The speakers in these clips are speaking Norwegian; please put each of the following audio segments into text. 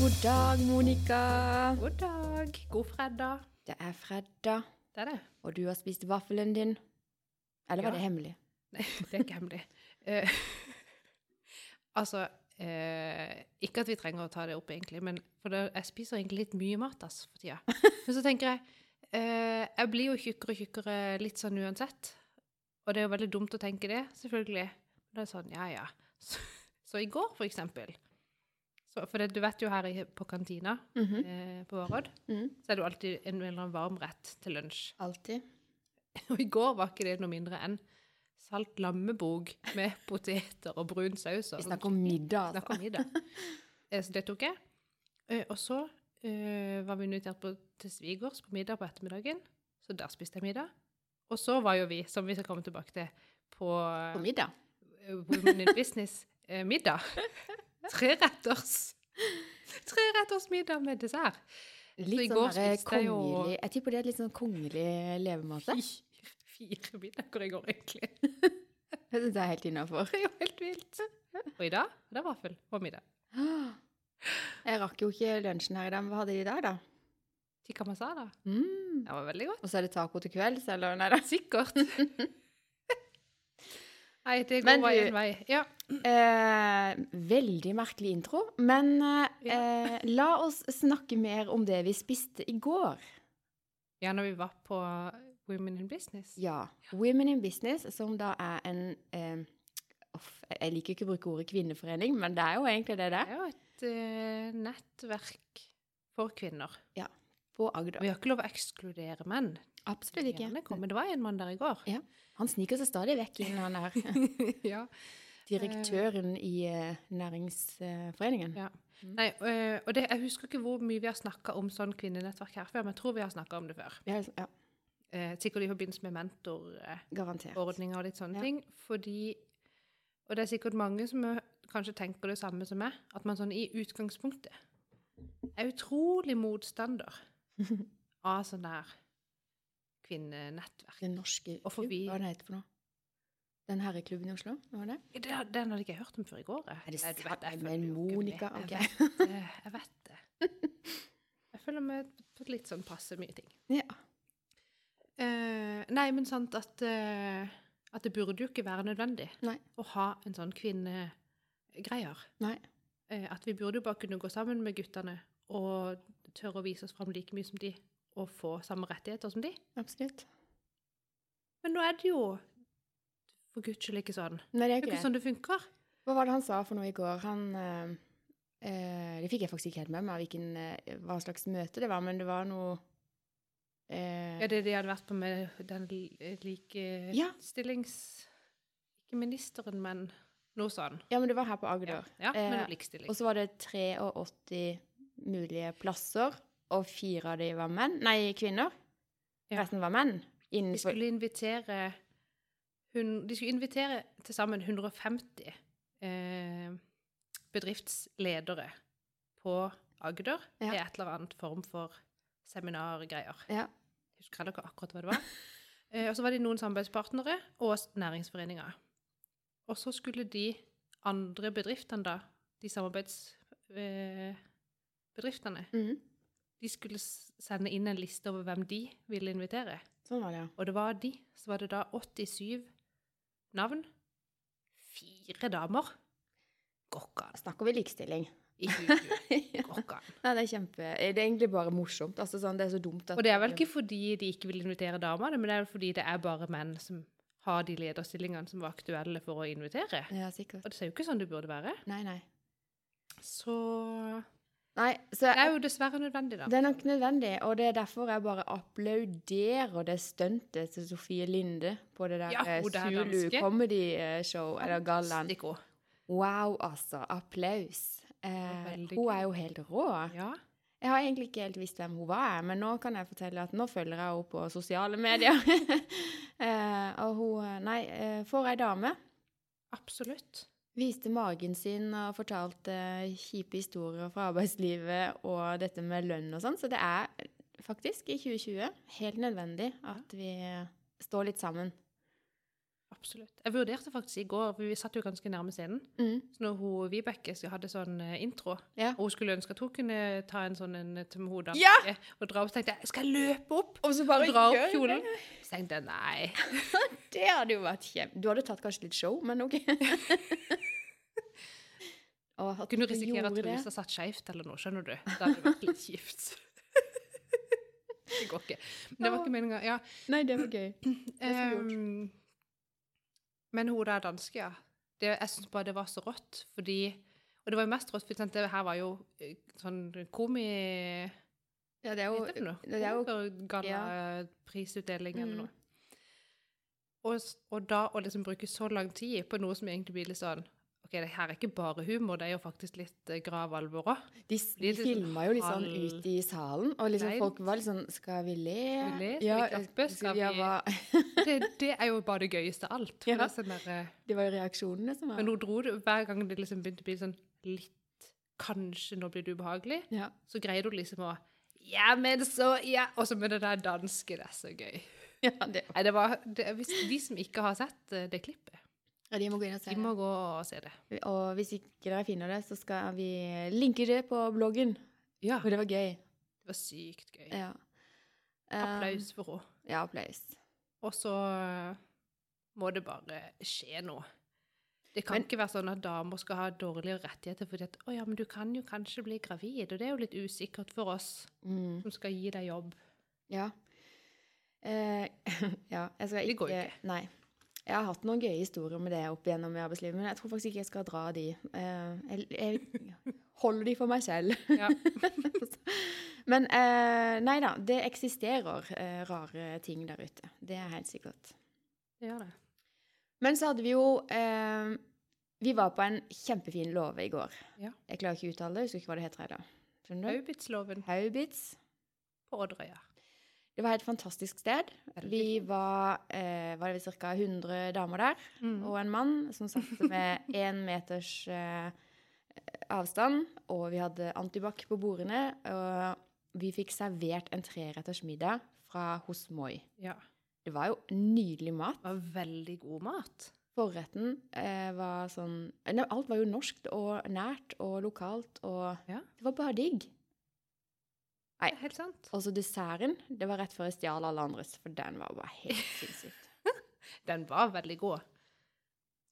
God dag, Monica. God dag. God fredag. Det er fredag, Det er det. og du har spist vaffelen din. Eller var Ja. det hemmelig? Nei, det er ikke hemmelig. Uh, altså eh, Ikke at vi trenger å ta det opp, egentlig, men for det, jeg spiser egentlig litt mye mat ass, for tida. Men så tenker jeg eh, Jeg blir jo tjukkere og tjukkere litt sånn uansett. Og det er jo veldig dumt å tenke det, selvfølgelig. Men det er sånn, ja ja. Så, så i går, for eksempel så, For det, du vet jo her i, på kantina Mhm. eh, på Varodd, Mhm. så er det jo alltid en eller annen varm rett til lunsj. Alltid. Og i går var ikke det noe mindre enn salt lammebog med poteter og brun saus. Vi snakker om middag, Snakker altså. om middag. Eh, Så det tok jeg. Eh, Og så var vi invitert på, til svigers på middag på ettermiddagen. Så der spiste jeg middag. Og så var jo vi, som vi skal komme tilbake til, på På middag. eh, Women in Business-middag. Treretters. Treretters middag med dessert. Litt sånn der kongelig Jeg tipper det er litt sånn kongelig levemåte. Fire, fire middager i går, egentlig. Det er helt innafor. Det er jo helt vilt. Og i dag det er vaffel på middag. Jeg rakk jo ikke lunsjen her i dag. Hva hadde de i dag, da? Tikka masala. Mm. Det var veldig godt. Og så er det taco til kvelds, eller? Nei da. Sikkert. Nei, det går Men én vei. Ja. Eh, veldig merkelig intro. Men eh, Ja. eh, la oss snakke mer om det vi spiste i går. ja, når vi var på Women in Business. Ja. Women in Business, som da er en eh, off, Jeg liker ikke å bruke ordet kvinneforening, men det er jo egentlig det det Det er. er jo et nettverk for kvinner. På Agder. Vi har ikke lov å ekskludere menn. Absolutt ikke. Det var en mann der i går. Ja. Han sniker seg stadig vekk inn, han er ja. direktøren i eh, næringsforeningen. Ja. Nei, øh, og det, jeg husker ikke hvor mye vi har snakka om sånn kvinnenettverk her før, men jeg tror vi har snakka om det før. Ja, ja, Eh, sikkert i forbindelse med mentorordninger og litt sånne Ja. ting. Fordi Og det er sikkert mange som kanskje tenker det samme som meg, at man sånn i utgangspunktet er utrolig motstander av sånn der kvinnenettverk. Den norske Og forbi, hva er heter for noe? Den herreklubben i Oslo, var det? Det, den hadde ikke jeg hørt om før i går. jeg. Er det sant? vet, jeg Men Monica, ok. Jeg vet det. Jeg vet det. Jeg føler meg på litt sånn passe mye ting. Ja. Uh, nei, men sant at, uh, at det burde jo ikke være nødvendig Nei. å ha en sånn kvinnegreier. Nei. Eh, at vi burde jo bare kunne gå sammen med guttene og tørre å vise oss fram like mye som de, og få samme rettigheter som de. Absolutt. Men nå er det jo for guds skyld ikke sånn. Nei, det er Det er ikke ikke sånn det funker. Hva var det han sa for noe i går? Han eh, eh, Det fikk jeg faktisk ikke helt med meg hvilken, hva slags møte det var, men det var noe eh, Ja, det de hadde vært på med den Ja. likestillings... Ikke ministeren, men noe sånn. Ja, men det var her på Agder. Ja, men Eh, likestilling. Og så var det 83 mulige plasser, og fire av de var menn. Nei, kvinner. Ja. Resten var menn. De skulle invitere hun, De skulle invitere til sammen 150 eh, bedriftsledere på Agder Ja. til et eller annet form for seminargreier. Ja. Husker ikke akkurat hva det var. Eh, og så var det noen samarbeidspartnere og næringsforeninger. Og så skulle de andre bedriftene, da, de samarbeidsbedriftene, eh, Mhm. de skulle sende inn en liste over hvem de ville invitere. Sånn var det, ja. Og det var de. Så var det da 87 navn. Fire damer. Gokkan. Snakker vi likestilling? I 2020. ja. Ikke. Nei, det er kjempe Det er egentlig bare morsomt. Altså, sånn, det er så dumt at Og det er vel ikke fordi de ikke vil invitere damer, men det er vel fordi det er bare menn som har de lederstillingene som var aktuelle for å invitere. Ja, sikkert. Og det er jo ikke sånn det burde være. Nei, nei. Så Nei, så det er jo dessverre nødvendig, da. Det er nok nødvendig, og det er derfor jeg bare applauderer det stuntet til Sofie Linde på det der Ja, eh, Zulu. Comedy eh, Show, eller gallaen. Wow, altså. Applaus. Eh, hun er jo helt rå. Ja. Jeg har egentlig ikke helt visst hvem hun var, men nå kan jeg fortelle at nå følger jeg henne på sosiale medier. eh, og hun Nei, eh, for ei dame. Absolutt. Viste magen sin og fortalte kjipe historier fra arbeidslivet og dette med lønn og sånn. Så det er faktisk i 2020 helt nødvendig at vi står litt sammen. Absolutt. Jeg vurderte faktisk i går, for vi satt jo ganske nærme scenen, Mm. så når hun, Vibeke hadde sånn eh, intro, Ja. og hun skulle ønske at hun kunne ta en sånn en til hodet Ja! og dra opp, så tenkte jeg, skal jeg løpe opp Og så og bare dra opp kjolen? det. Så tenkte jeg, nei. Det hadde jo vært kjempe... Du hadde tatt kanskje litt show, men OK. Og at Kunne du risikere at trusa satt skjevt eller noe, skjønner du? Da hadde det vært litt kjipt. det går ikke. Men det var ikke meningen. Ja. Nei, det var gøy. Det var men hun der danske, ja. Det, jeg syns bare det var så rått, fordi Og det var jo mest rått, for det her var jo eh, sånn komi... Ja, det er jo det noe? det er jo- Galla-prisutdeling eller Mm. Og, og da å liksom bruke så lang tid på noe som egentlig blir litt sånn OK, det her er ikke bare humor, det er jo faktisk litt gravalvor grav alvor òg. De, de sånn filma jo litt sånn ut i salen, og liksom folk var litt sånn Skal vi le? Skal vi le? Skal vi klappe? Skal ja, vi- Det, det er jo bare det gøyeste av alt. Ja. det sånn der, eh, Det var jo reaksjonene som var Men nå dro det hver gang det liksom begynte å bli sånn litt Kanskje nå blir det ubehagelig. Ja. Så greide hun liksom å Ja, men så Ja! Og så med det der danske. Det er så gøy. ja, det, Nei, det var det, hvis, De som ikke har sett eh, det klippet, ja, de må gå inn og se de må gå og se det. Og hvis ikke dere finner det, så skal vi linke det på bloggen. Ja. For det var gøy. Det var sykt gøy. Ja. Applaus for henne. Um, ja, applaus. Og så eh, må det bare skje noe. Det kan Men- ikke være sånn at damer skal ha dårligere rettigheter fordi at 'Å ja, men du kan jo kanskje bli gravid', og det er jo litt usikkert for oss Mm, som skal gi deg jobb. ja. Eh, ja, jeg skal Det går jo ikke. Nei. Jeg har hatt noen gøye historier med det opp igjennom i arbeidslivet, men jeg tror faktisk ikke jeg skal dra de. Eh, jeg, jeg holder de for meg selv. Ja. Men eh, nei da, det eksisterer eh, rare ting der ute. Det er helt sikkert. Det gjør det. Men så hadde vi jo Vi var på en kjempefin låve i går. Ja. Jeg klarer ikke å uttale det. Jeg husker ikke hva det heter? Haubitsloven Haubits. på Odderøya. Det var et fantastisk sted. Vi var, eh, var ca. 100 damer der, Mm. og en mann som satt med én meters eh, avstand. Og vi hadde antibac på bordene, og vi fikk servert en treretters middag fra hos Moi. Ja. Det var jo nydelig mat. Det var veldig god mat. Forretten eh, var sånn Alt var jo norskt og nært og lokalt, og Ja. det var bare digg. Nei. Helt sant. Og så desserten. Det var rett før jeg stjal alle andres, for den var bare helt sinnssykt. Den var veldig god.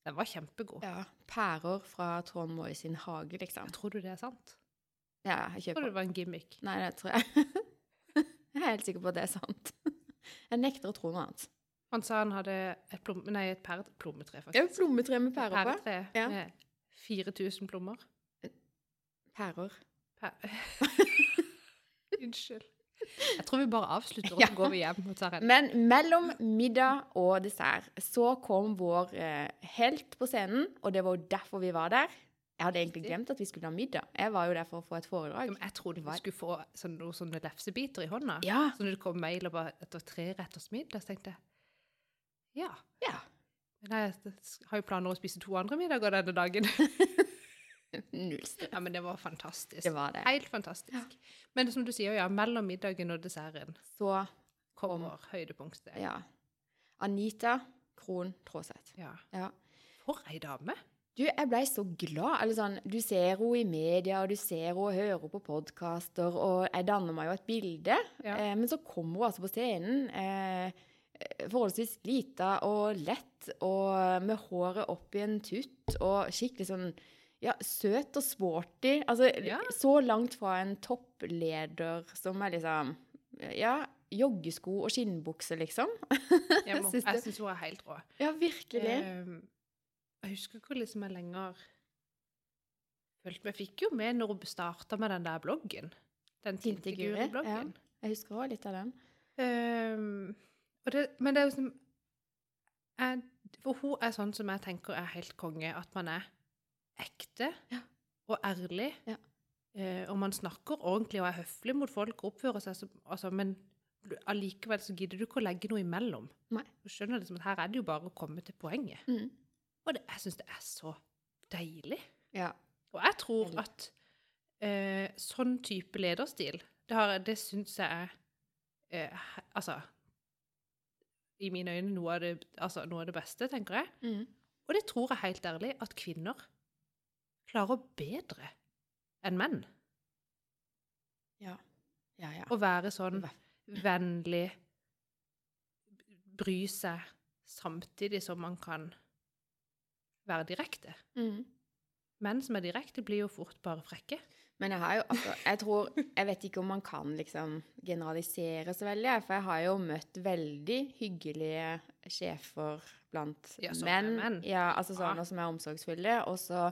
Den var kjempegod. Ja. Pærer fra Trond Moy sin hage, liksom. Tror du det er sant? Ja, jeg Tror du det var en gimmick? Nei, det tror jeg. jeg er helt sikker på at det er sant. Jeg nekter å tro noe annet. Han sa han hadde et, plom nei, et pære, plommetre, Ja, plommetre med pærer på. Pæretre Ja. med 4000 plommer. Pærer. Pæ- Unnskyld. Jeg tror vi bare avslutter, og så går vi hjem og tar en. Men mellom middag og dessert så kom vår eh, helt på scenen, og det var jo derfor vi var der. Jeg hadde egentlig glemt at vi skulle ha middag. Jeg var jo der for å få et foredrag. Men Jeg trodde vi skulle få sånne, noen sånne lefsebiter i hånda. Ja. Så når det kom mail og bare etter tre retters middag, så tenkte jeg ja. Ja. Men jeg har jo planer om å spise to andre middager denne dagen. Null stress. Ja, men det var fantastisk. Det var det. Helt fantastisk. Men som du sier, ja, mellom middagen og desserten Så, kommer høydepunktet. ja. Anita Krohn Traaseth. Ja. Ja. For ei dame! Du, jeg blei så glad. Eller sånn, du ser henne i media, og du ser henne og hører henne på podkaster, og jeg danner meg jo et bilde. Ja. Eh, men så kommer hun altså på scenen, eh, forholdsvis lita og lett, og med håret opp i en tutt, og skikkelig sånn ja, søt og sporty. Altså, Ja. så langt fra en toppleder som er liksom Ja, joggesko og skinnbukse, liksom. Jeg, må, jeg syns hun er helt rå. Ja, virkelig. Ehm, jeg husker ikke liksom jeg lenger følte Men fikk jo med når hun starta med den der bloggen. Den Tinte Guri, Tinte-Guri-bloggen. Jeg husker også litt av den. Um, det, men det er jo som jeg, For hun er sånn som jeg tenker er helt konge, at man er ekte Ja. og ærlig. Ja. Eh, og man snakker ordentlig og er høflig mot folk og oppfører seg som altså, Men allikevel så gidder du ikke å legge noe imellom. Nei. Du skjønner liksom at her er det jo bare å komme til poenget. Mm. Og det, jeg syns det er så deilig. Ja. Og jeg tror at eh, sånn type lederstil, det, har, det syns jeg er eh, Altså i mine øyne noe av det, altså, noe av det beste, tenker jeg. Mm. Og det tror jeg helt ærlig at kvinner klarer bedre enn menn. Ja. Ja, ja. Å være sånn vennlig, bry seg, samtidig som man kan være direkte. Mm. Menn som er direkte, blir jo fort bare frekke. Men jeg har jo altså, Jeg tror Jeg vet ikke om man kan liksom generalisere så veldig, for jeg har jo møtt veldig hyggelige sjefer blant Ja, menn. menn. Ja, altså Ja. som er omsorgsfulle. Og så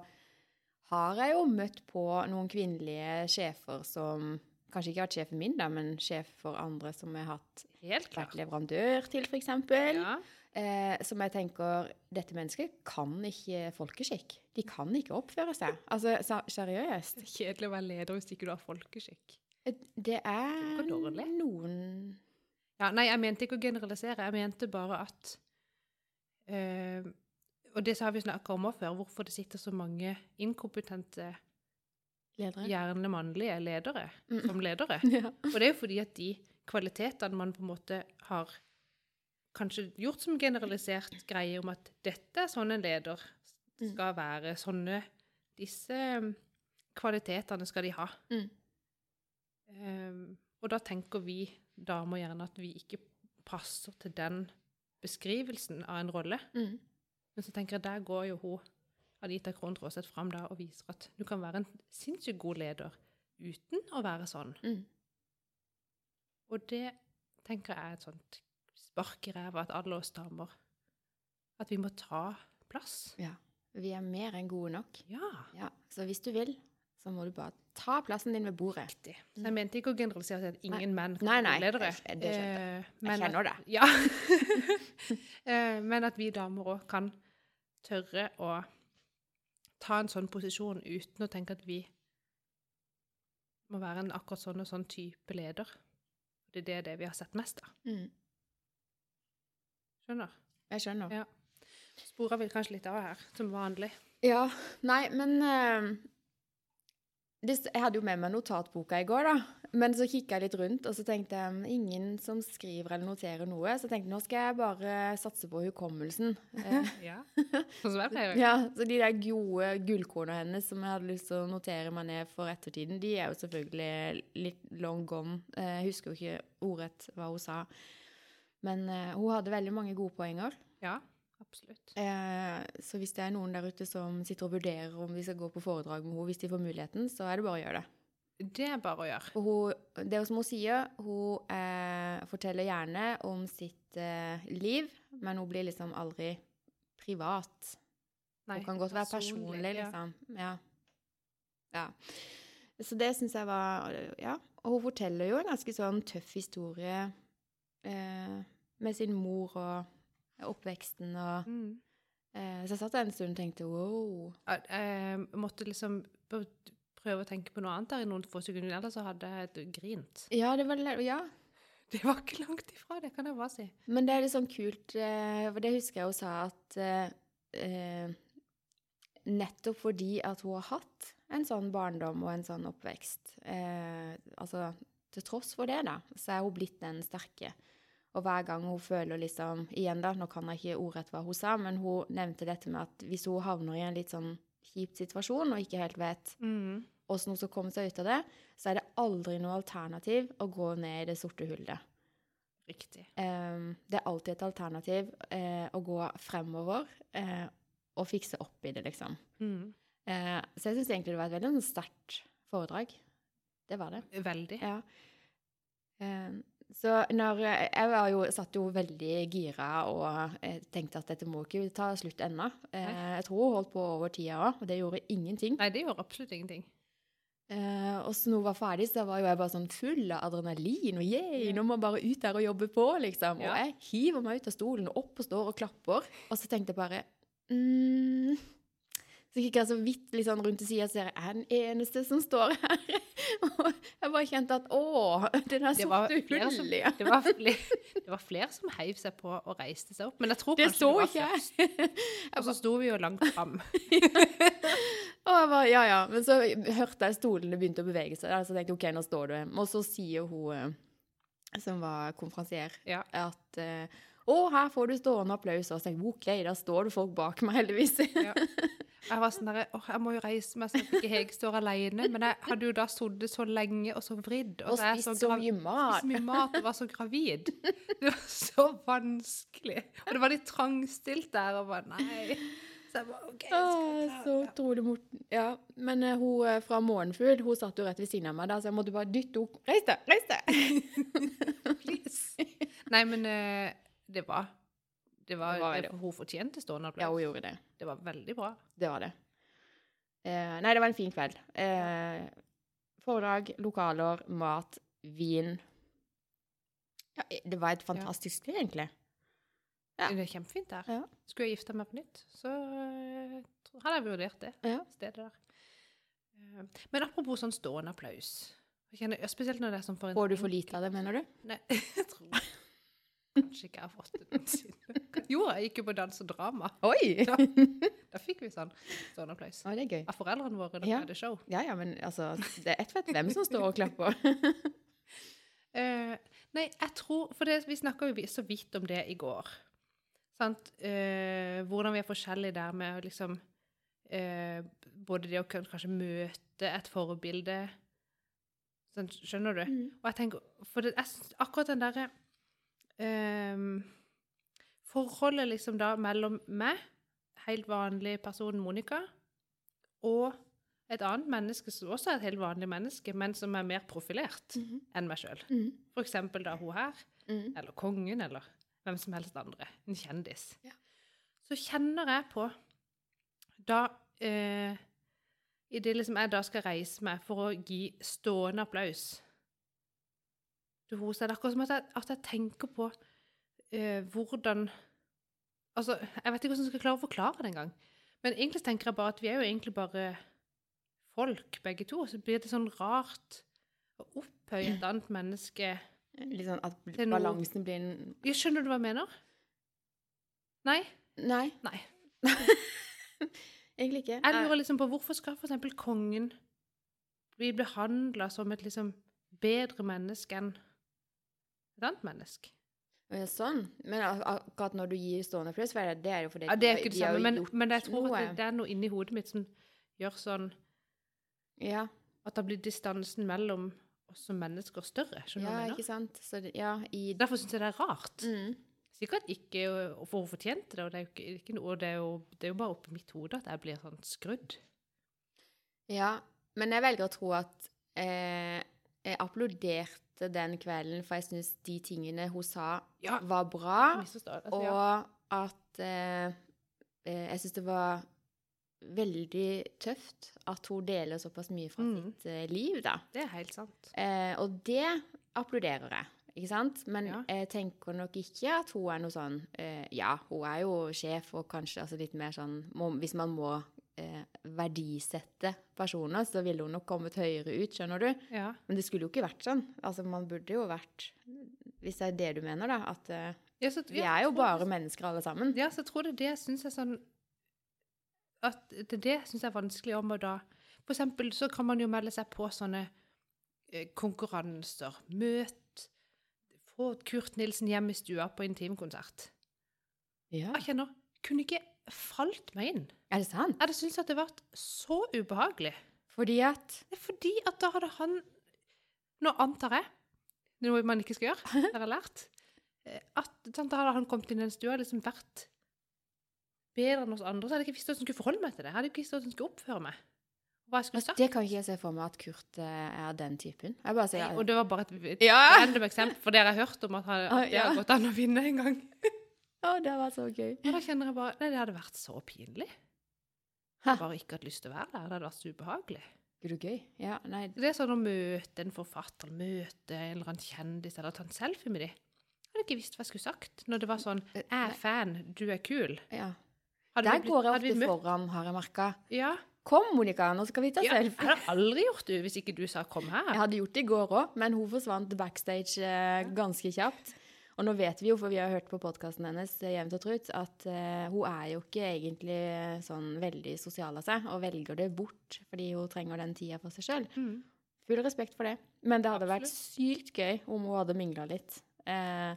har jeg jo møtt på noen kvinnelige sjefer som Kanskje ikke har vært sjefen min, da, men sjef for andre som jeg har hatt Helt vært leverandør til, f.eks. Ja. Eh, som jeg tenker Dette mennesket kan ikke folkeskikk. De kan ikke oppføre seg. Altså, seriøst. Det er kjedelig å være leder hvis ikke du har folkeskikk. Det er noen Ja, nei, jeg mente ikke å generalisere. Jeg mente bare at eh, Og det har vi snakka om før, hvorfor det sitter så mange inkompetente, ledere. gjerne mannlige ledere Mm. som ledere. Ja. Og det er jo fordi at de kvalitetene man på en måte har kanskje gjort som generalisert greie om at dette er sånn en leder Mm. skal være, sånne Disse um, kvalitetene skal de ha. Mm. Um, og da tenker vi damer gjerne at vi ikke passer til den beskrivelsen av en rolle. Mm. Men så tenker jeg, der går jo hun, Anita Krohn Traaseth, fram da og viser at du kan være en sinnssykt god leder uten å være sånn. Mm. Og det tenker jeg er et sånt spark i ræva at alle oss damer At vi må ta plass. Ja. Vi er mer enn gode nok. Ja. Ja. Så hvis du vil, så må du bare ta plassen din ved bordet. Riktig. Så jeg mente ikke å generalisere at ingen menn kan Nei, nei, ledere. det skjønte jeg. Eh, Jeg kjenner det. Ja. Eh, men at vi damer òg kan tørre å ta en sånn posisjon uten å tenke at vi må være en akkurat sånn og sånn type leder. Det er det vi har sett mest av. Mm. Skjønner? Jeg skjønner. Ja. Sporer vi kanskje litt av her, som vanlig. Ja, nei, men eh, Jeg hadde jo med meg notatboka i går, da. Men så kikka jeg litt rundt, og så tenkte jeg ingen som skriver eller noterer noe. Så jeg tenkte nå skal jeg bare satse på hukommelsen. Ja. Sånn som jeg pleier. ja, Så de der gode gullkornene hennes som jeg hadde lyst til å notere meg ned for ettertiden, de er jo selvfølgelig litt long gone. Eh, Jeg husker jo ikke ordrett hva hun sa. Men eh, hun hadde veldig mange gode poenger. Ja, absolutt. Eh, så hvis det er noen der ute som sitter og vurderer om de skal gå på foredrag med henne hvis de får muligheten, så er det bare å gjøre det. Det er bare å gjøre. Og hun, det som hun sier, hun eh, forteller gjerne om sitt eh, liv, men hun blir liksom aldri privat. Nei, hun kan godt være personlig, liksom. Ja. ja. Så det syns jeg var Ja. Og hun forteller jo en ganske sånn tøff historie eh, med sin mor og oppveksten og Mm. eh, Så jeg satt der en stund og tenkte wow. Jeg jeg måtte liksom prøve å tenke på noe annet der i noen få sekunder, ellers så hadde jeg grint. Ja, det var Ja. Det var ikke langt ifra, det kan jeg bare si. Men det er litt sånn kult, eh, for det husker jeg hun sa at eh, eh, nettopp fordi at hun har hatt en sånn barndom og en sånn oppvekst, eh, altså til tross for det, da, så er hun blitt den sterke. Og hver gang hun føler liksom Igjen, da, nå kan jeg ikke ordrett hva hun sa, men hun nevnte dette med at hvis hun havner i en litt sånn kjip situasjon og ikke helt vet Mm. hvordan hun skal komme seg ut av det, så er det aldri noe alternativ å gå ned i det sorte hullet. Riktig. Um, det er alltid et alternativ uh, å gå fremover uh, og fikse opp i det, liksom. Mm. Uh, så jeg syns egentlig det var et veldig sånn sterkt foredrag. Det var det. Veldig. Ja. Eh, så når Jeg var jo, satt jo veldig gira og eh, tenkte at dette må ikke ta slutt ennå. Eh, jeg tror hun holdt på over tida òg, og det gjorde ingenting. Nei, det gjorde absolutt ingenting. Eh, og så når hun var ferdig, så var jo jeg bare sånn full av adrenalin. Og yeah, nå må jeg bare ut der og jobbe på, liksom. Ja. Og jeg hiver meg ut av stolen og opp og står og klapper. Og så tenkte jeg bare mm. Så gikk jeg så vidt litt sånn rundt til sida og ser jeg er den eneste som står her. og jeg bare kjente at å, det der sorte hullet, ja. det var flere, det var flere som heiv seg på og reiste seg opp. Men jeg tror Det kanskje det var ikke først. Og så sto vi jo langt fram. Og jeg bare, ja, ja. Men så hørte jeg stolene begynte å bevege seg. Så tenkte jeg OK, nå står du. Og så sier hun eh, som var konferansier, Ja. at eh, å, her får du stående applaus. Og så tenkte jeg, OK, da står det folk bak meg, heldigvis. Ja. Jeg var sånn der, åh, jeg må jo reise meg så at ikke Hege står alene. Men jeg hadde jo da sittet så lenge og så vridd. Og så er spist så så mye mat. spist mye mat og var så gravid. Det var så vanskelig. Og det var litt trangstilt der. og bare, nei. Så jeg bare, OK. jeg Åh, klare så det. utrolig morten. Ja, men uh, hun eh, fra Morgenfugl, hun satt jo rett ved siden av meg, da, så jeg måtte bare dytte henne. Reis deg, reis deg! Please. Nei, men eh, det var Det var, Det var det, hun fortjente stående Ja, hun gjorde det. Det var veldig bra. Det var det. Eh, nei, det var en fin kveld. Eh, foredrag, lokaler, mat, vin. Ja, eh, det var et fantastisk sted, egentlig. Ja. Det er kjempefint der. Ja. Skulle jeg gifte meg på nytt, så eh, hadde jeg vurdert det Ja. stedet der. Eh, Men apropos sånn stående applaus. Kjenner, spesielt når det er sånn for en Får du for lite av det, mener du? Nei, jeg tror kanskje ikke jeg har fått det siden. Jo, jeg gikk jo på dans og drama. Oi! Da, Da fikk vi sånn sånn applaus. Å, det er gøy. Av foreldrene våre da vi Ja. hadde show. Ja, ja, men altså, det er ett fett hvem som står og klapper. uh, nei, jeg tror For det, vi snakka jo så vidt om det i går. Sant? Uh, hvordan vi er forskjellige der med liksom uh, Både det å kunne kanskje møte et forbilde sånn, Skjønner du? Mm. Og jeg tenker For det, jeg, akkurat den derre ehm, Forholdet liksom da mellom meg, helt vanlig person Monica, og et annet menneske som også er et helt vanlig menneske, men som er mer profilert Mhm. enn meg sjøl. Mm. For eksempel da hun her, Mm. eller kongen, eller hvem som helst andre. En kjendis. Ja. Så kjenner jeg på da eh, I det liksom jeg da skal reise meg for å gi stående applaus til henne, så er det akkurat som at jeg, at jeg tenker på eh, hvordan Altså, jeg vet ikke hvordan jeg skal klare å forklare det engang. Men egentlig tenker jeg bare at vi er jo egentlig bare folk, begge to. Så blir det sånn rart å opphøye et annet menneske Litt sånn at balansen blir en Ja, Skjønner du hva jeg mener? Nei? Nei, Nei. egentlig ikke. Jeg lurer liksom på hvorfor skal eksempel kongen bli behandla som et liksom bedre menneske enn et annet menneske? Ja, Sånn. Men akkurat når du gir stående applaus, det det er jo fordi Ja, det er ikke det samme, men, men jeg tror noe. at det, er noe inni hodet mitt som gjør sånn Ja, at da blir distansen mellom oss som mennesker større. Skjønner du ja ikke sant. Så ja, i Derfor syns jeg det er rart. mm. Sikkert ikke for hun fortjente det, og det er jo ikke, ikke noe, det er jo, det er jo bare oppi mitt hode at jeg blir sånn skrudd. Ja, men jeg velger å tro at eh, jeg applauderte den kvelden, for jeg syns de tingene hun sa, Ja, var bra. Altså. Og at eh, eh, jeg syns det var veldig tøft at hun deler såpass mye fra Mm. sitt eh, liv, da. Det er helt sant. Eh, og det applauderer jeg, ikke sant? Men Ja. jeg tenker nok ikke at hun er noe sånn eh, Ja, hun er jo sjef og kanskje altså litt mer sånn må, Hvis man må eh, verdisette personer, så ville hun nok kommet høyere ut, skjønner du? Ja. Men det skulle jo ikke vært sånn. Altså, man burde jo vært Hvis det er det du mener, da. At eh, Ja, så, vi er jo bare det- mennesker alle sammen. Ja, så jeg tror det er det jeg syns er sånn At det er det jeg syns er vanskelig om å da For eksempel så kan man jo melde seg på sånne eh, konkurranser. Møt Få Kurt Nilsen hjem i stua på intimkonsert. Ja. Jeg kjenner Kunne ikke falt meg inn. Er det sant? Jeg hadde syntes at det var så ubehagelig. Fordi at Det fordi at da hadde han Nå antar jeg Noe man ikke skal gjøre, har jeg lært. eh, At da hadde han kommet inn i den stua og liksom vært bedre enn oss andre. Så hadde jeg ikke visst hvordan jeg skulle forholde meg til det. Jeg hadde ikke visst hvordan jeg skulle oppføre meg. Altså. Det kan ikke jeg se for meg at Kurt eh, er den typen. Sier Og det var bare et, et Ja! eksempel, for dere har hørt om at, han, at det har gått an å vinne en gang. Å, det var så gøy. Og da kjenner jeg bare Nei, det hadde vært så pinlig. Hæ? Bare ikke hatt lyst til å være der. Det hadde vært så ubehagelig. Du gøy? Ja, nei Det er sånn å møte en forfatter, møte en eller annen kjendis, eller ta en selfie med dem. Jeg hadde ikke visst hva jeg skulle sagt når det var sånn Eh, 'Jeg er fan, du er kul'. ja. Der vi blitt- går jeg ofte foran, har jeg merka. Ja. Kom, Monica, nå skal vi ta ja. Jeg hadde aldri gjort det hvis ikke du sa 'kom her'. Jeg hadde gjort det i går òg, men hun forsvant backstage eh, ganske kjapt. Og nå vet vi jo, for vi har hørt på podkasten hennes eh, jevnt og trutt, at uh, hun er jo ikke egentlig eh, sånn veldig sosial av seg, og velger det bort fordi hun trenger den tida for seg sjøl. Mm. Full respekt for det. Men det hadde vært sykt gøy om hun hadde mingla litt. Uh,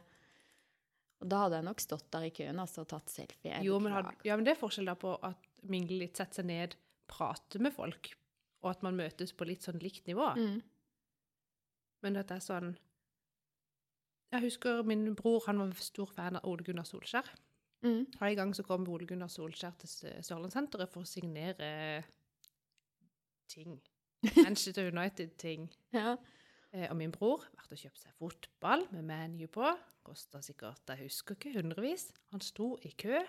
og da hadde jeg nok stått der i køen altså, og tatt selfie. Jo, men, hadde, ja, men det er forskjell da på at mingle litt, sette seg ned, prate med folk, og at man møtes på litt sånn likt nivå. Mm. Men at det er sånn Jeg husker min bror, han var stor fan av Ole Gunnar Solskjær. Mm. Og En gang så kom Ole Gunnar Solskjær til Sørlandssenteret for å signere ting. Manchester United-ting. Ja. Eh, og min bror vært og kjøpt seg fotball med ManU på. Kosta sikkert, jeg husker ikke, hundrevis. Han sto i kø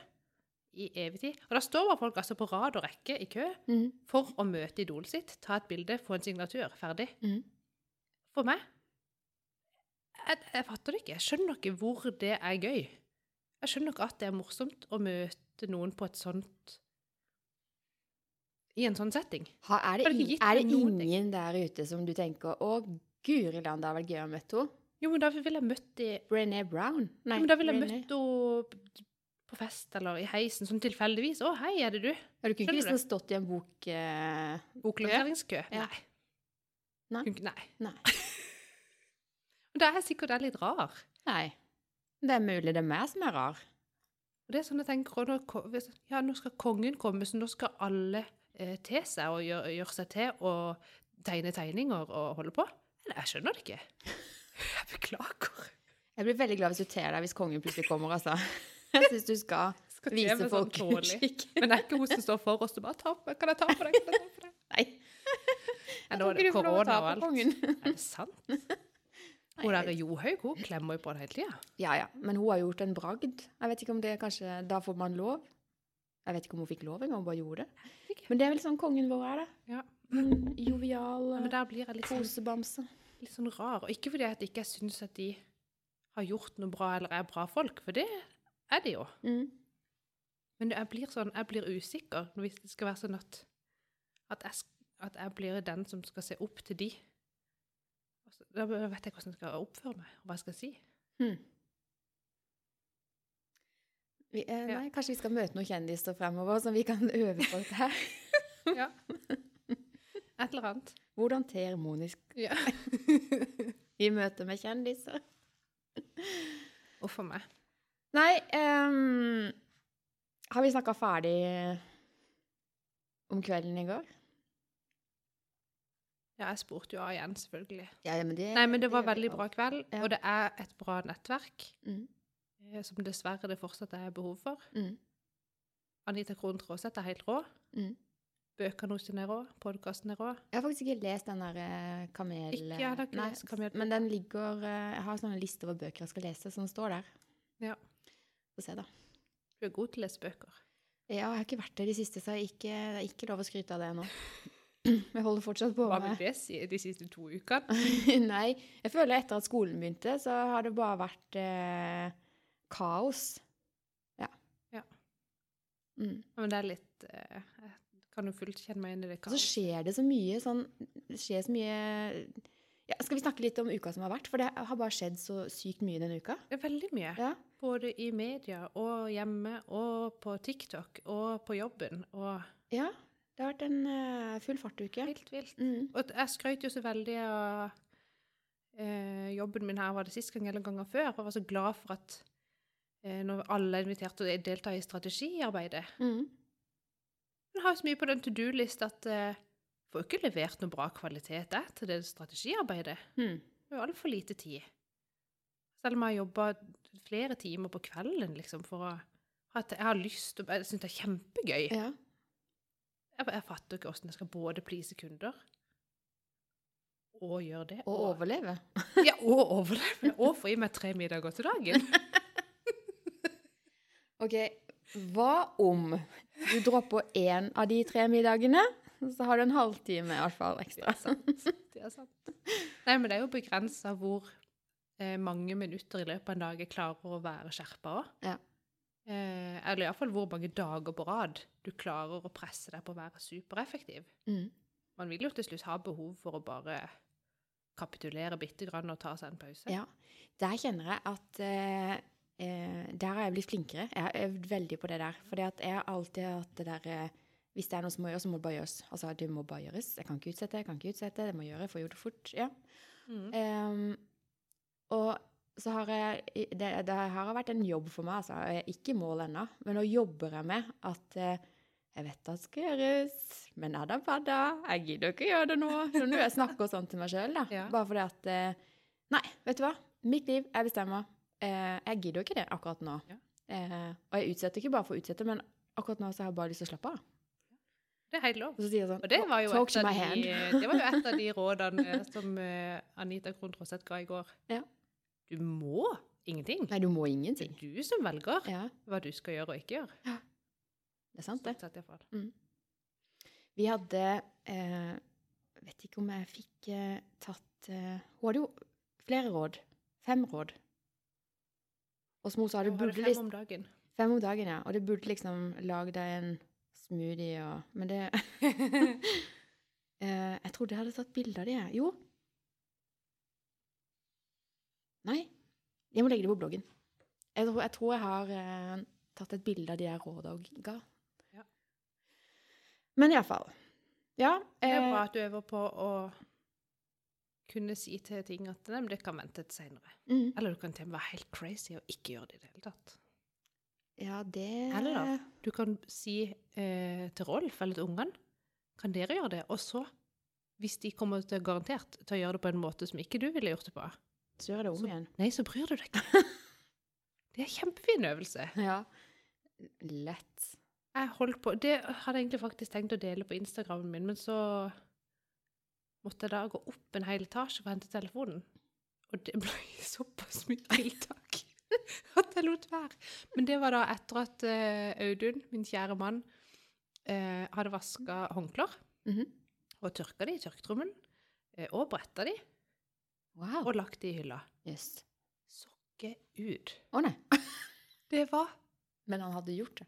i evig tid. Og da står bare folk altså på rad og rekke i kø Mm. for å møte idolet sitt, ta et bilde, få en signatur. Ferdig. Mm. For meg jeg, jeg fatter det ikke. Jeg skjønner ikke hvor det er gøy. Jeg skjønner ikke at det er morsomt å møte noen på et sånt I en sånn setting. Ha, er det, det i- er det ingen ting? der ute som du tenker Å, guri land, det hadde vært gøy å møte henne? Jo, men da ville jeg møtt de Brené Brown? Jo, men da ville jeg møtt henne på fest eller i heisen, sånn tilfeldigvis. 'Å, hei, er det du?' Ja, du kunne ikke liksom stått i en bok eh, Boklanseringskø? Ja. Nei. Nei. Nei. Nei. Men da er jeg sikkert jeg litt rar. Nei. Det er mulig det er meg som er rar. Og det er sånn jeg tenker, ja, nå skal kongen komme, så nå skal alle eh, te seg og gjøre, gjør seg til og tegne tegninger og holde på. Eller jeg skjønner det ikke. Jeg beklager. Jeg blir veldig glad hvis du ter deg hvis kongen plutselig kommer, altså. Jeg syns du skal Skal vise meg folk sånn skikk. Men det er ikke hun som står for oss og bare ta på. Kan jeg ta på deg? Kan jeg ta på deg? Nei. Ja, nå er det korona og alt. Er det sant? Hun der Johaug, hun klemmer jo på det hele tida. Ja, ja. Men hun har gjort en bragd. Jeg vet ikke om det er kanskje Da får man lov. Jeg vet ikke om hun fikk lov engang, hun bare gjorde det. Men det er vel sånn kongen vår er, det. Ja. Mm, jovial, Ja, men der blir jeg litt sånn, litt sånn rar. Og ikke fordi jeg ikke syns at de har gjort noe bra eller er bra folk, for det er de jo. Mm. Men jeg blir sånn, jeg blir usikker hvis det skal være sånn at, at, jeg, at jeg blir den som skal se opp til de. Da vet jeg hvordan jeg skal oppføre meg, og hva jeg skal si. Hmm. Vi, eh, nei, kanskje vi skal møte noen kjendiser fremover, som vi kan øve på dette her. Ja. Et eller annet. Hvordan ter Monisk Ja. i møte med kjendiser? Uff a meg. Nei, um, har vi snakka ferdig om kvelden i går? Ja, jeg spurte jo av igjen, selvfølgelig. Ja, men det, Nei, men det var det veldig bra kveld, og det er et bra nettverk, Mm. eh, som dessverre det fortsatt er behov for. Mm. Anita Krohn Traaseth er helt rå. Mm. Bøkene hennes er rå. Podkasten er rå. Jeg har faktisk ikke lest den der eh, kamel... Ikke, jeg har ikke lest kamel. Men den ligger eh, Jeg har sånne lister over bøker jeg skal lese, som står der. Ja. Få se, da. Du er god til å lese bøker. Ja, jeg har ikke vært der de siste, så jeg ikke, det er ikke lov å skryte av det nå. Jeg holder fortsatt på Hva vil med det si de siste to ukene? Nei, jeg føler etter at skolen begynte, så har det bare vært eh, kaos. Ja. Ja. Mm. Men det er litt eh, Jeg kan jo fullt kjenne meg inn i det. kaoset. så skjer det så mye sånn Det skjer så mye ja, Skal vi snakke litt om uka som har vært? For det har bare skjedd så sykt mye denne uka. Det er veldig mye. Ja. Både i media og hjemme og på TikTok og på jobben. Og ja det har vært en uh, full fartuke. helt vilt. Mm. Og jeg skrøt jo så veldig av uh, jobben min her var det sist gang eller ganger før. Og var så glad for at uh, når alle er invitert til å delta i strategiarbeidet Mm. Jeg har jo så mye på den to do-list at jeg får jo ikke levert noe bra kvalitet jeg, til det strategiarbeidet. Mm. Det er jo altfor lite tid. Selv om jeg har jobba flere timer på kvelden liksom, for å at Jeg har lyst til Jeg syns det er kjempegøy. Ja. Jeg, jeg fatter ikke hvordan jeg skal både please kunder og gjøre det. Og overleve. ja, og overleve. Og få i meg tre middager til dagen. OK, hva om du dropper én av de tre middagene? Så har du en halvtime i hvert fall Det ekstra. er sant. Det er sant. Nei, men det er jo begrensa hvor eh, mange minutter i løpet av en dag jeg klarer å være skjerpa òg. Ja. Eh, eller iallfall hvor mange dager på rad du klarer å presse deg på å være supereffektiv. Mm. Man vil jo til slutt ha behov for å bare kapitulere bitte grann og ta seg en pause. Ja. Der kjenner jeg at eh, eh, Der har jeg blitt flinkere. Jeg har øvd veldig på det der. For jeg har alltid hatt det der eh, Hvis det er noe som må gjøres, så må det bare gjøres. Altså, det må bare gjøres. Jeg kan ikke utsette, jeg kan ikke utsette. Det må gjøre, jeg får gjort det fort. Ja. Mm. Ehm, og så har jeg det, det har vært en jobb for meg, altså. Jeg er ikke i mål ennå. Men nå jobber jeg med at eh, jeg vet det skal gjøres, men adda padda, jeg gidder ikke gjøre det nå. Så nå Jeg snakker sånn til meg sjøl, da. Ja. Bare fordi at eh, Nei, vet du hva? Mitt liv, jeg bestemmer. Eh, jeg gidder ikke det akkurat nå. Ja. Eh, og jeg utsetter ikke bare for å utsette, men akkurat nå så har jeg bare lyst til å slappe av. Det er helt lov. Og sånn Og det var de, det var jo et av de rådene som eh, Anita Krohn Traaseth ga i går. Ja. Du må ingenting. Nei, du må ingenting. Det er du som velger Ja, hva du skal gjøre og ikke gjøre. Ja. det er sant, det. Stort sett hvert. Vi hadde eh, Vet ikke om jeg fikk eh, tatt eh, Hun hadde jo flere råd. Fem råd. Og som hun sa, det burde fem om dagen. Fem om dagen, ja. Og det burde liksom lage deg en smoothie og Men det eh, Jeg trodde jeg hadde tatt bilde av det. Jo. Nei. Jeg må legge det på bloggen. Jeg tror jeg, tror jeg har eh, tatt et bilde av de jeg råda og ga. Ja. Men iallfall. Ja. Det er eh, bra at du øver på å kunne si til ting at nei, men det kan vente til senere. mm, Eller du kan til og med være helt crazy og ikke gjøre det i det hele tatt. ja, det Eller da, du kan si eh, til Rolf eller til ungene Kan dere gjøre det? Og så, hvis de kommer til garantert til å gjøre det på en måte som ikke du ville gjort det på, Så gjør jeg det om Så- igjen. nei, så bryr du deg ikke. Det er en kjempefin øvelse. Ja. Lett. Jeg holdt på Det hadde jeg egentlig faktisk tenkt å dele på Instagramen min, men så måtte jeg da gå opp en hel etasje for å hente telefonen. Og det ble såpass mye tiltak at jeg lot være. Men det var da etter at eh, Audun, min kjære mann, eh, hadde vaska håndklær Mhm. og tørka de i tørketrommelen. eh, og bretta de, Wow. og lagt det i hylla. Yes. Sokke ut. oh, nei. Det var Men han hadde gjort det.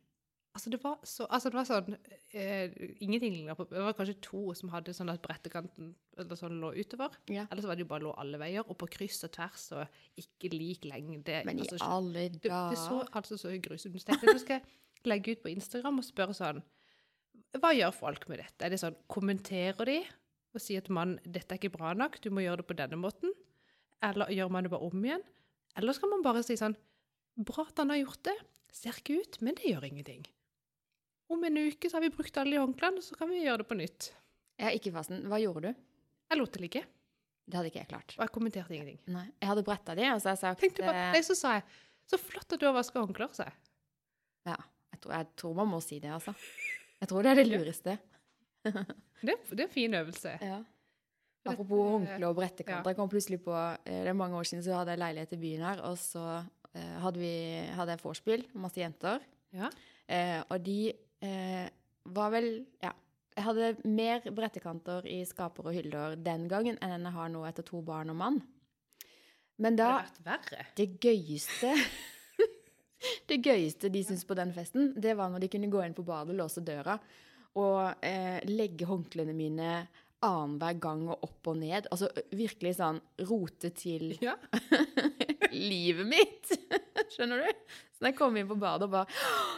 Altså, det var så Altså, det var sånn eh, Ingenting ligna på Det var kanskje to som hadde sånn at brettekanten eller sånn lå utover. Ja. Eller så var det jo bare lå alle veier, og på kryss og tvers og ikke lik lengde. Men i altså, alle det, det så dager altså så grusomt ut. Jeg, skal legge ut på Instagram og spørre sånn Hva gjør folk med dette? Er det sånn Kommenterer de og sier til mannen 'Dette er ikke bra nok, du må gjøre det på denne måten'? Eller gjør man det bare om igjen? Eller skal man bare si sånn 'Bra at han har gjort det. Ser ikke ut, men det gjør ingenting'. Om en uke så har vi brukt alle de håndklærne, så kan vi gjøre det på nytt. Er ikke fasten. Hva gjorde du? Jeg lot det ligge, Det hadde ikke jeg klart. og jeg kommenterte ingenting. Nei. Jeg hadde bretta de, og så har jeg sagt Tenkte bare, nei, så sa jeg 'Så flott at du har vaska håndklær', sa jeg. Ja. Jeg tror, jeg tror man må si det, altså. Jeg tror det er det lureste. Det, det er en fin øvelse. Ja. Apropos dette- håndkle og brettekanter. Jeg kom plutselig på eh, Det er mange år siden så hadde jeg leilighet i byen her, og så eh, hadde, vi, hadde jeg vorspiel, masse jenter. Ja. Eh, og de eh, var vel Ja. Jeg hadde mer brettekanter i skaper og hyller den gangen enn jeg har nå etter to barn og mann. Men Det da vært verre. Det gøyeste Det gøyeste de syntes på den festen, det var når de kunne gå inn på badet, og låse døra og eh, legge håndklærne mine annenhver gang og opp og ned. Altså virkelig sånn rote til Ja. livet mitt. Skjønner du? Så da jeg kom inn på badet og bare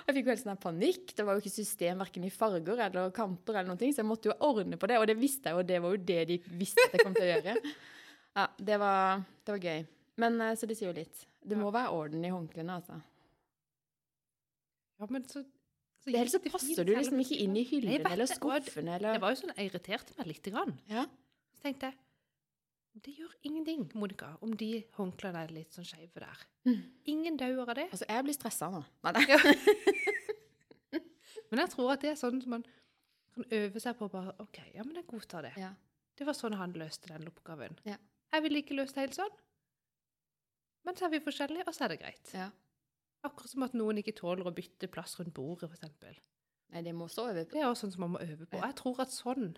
Jeg fikk jo helt sånn panikk. Det var jo ikke system verken i farger eller kanter, eller noen ting, så jeg måtte jo ordne på det. Og det visste jeg jo, det var jo det de visste at jeg kom til å gjøre. Ja, det var, det var gøy. Men eh, så det sier jo litt. Det må være orden i håndklærne, altså. Ja, men så Ellers så passer du liksom ikke inn i hyllene eller skuffene eller Det var jo sånn, Jeg irriterte meg lite grann. Ja. Så tenkte jeg det gjør ingenting, Monica, om de håndklærne er litt sånn skeive der. Mm. Ingen dauer av det. Altså, jeg blir stressa nå. Nei, nei. Men jeg tror at det er sånn som man kan øve seg på bare OK, ja, men jeg godtar det. Ja. Det var sånn han løste den oppgaven. Ja. Jeg ville ikke løst det helt sånn. Men så er vi forskjellige, og så er det greit. Ja. Akkurat som at noen ikke tåler å bytte plass rundt bordet, f.eks. Nei, det må stå over på. Det er også sånn som man må øve på. Jeg tror at sånn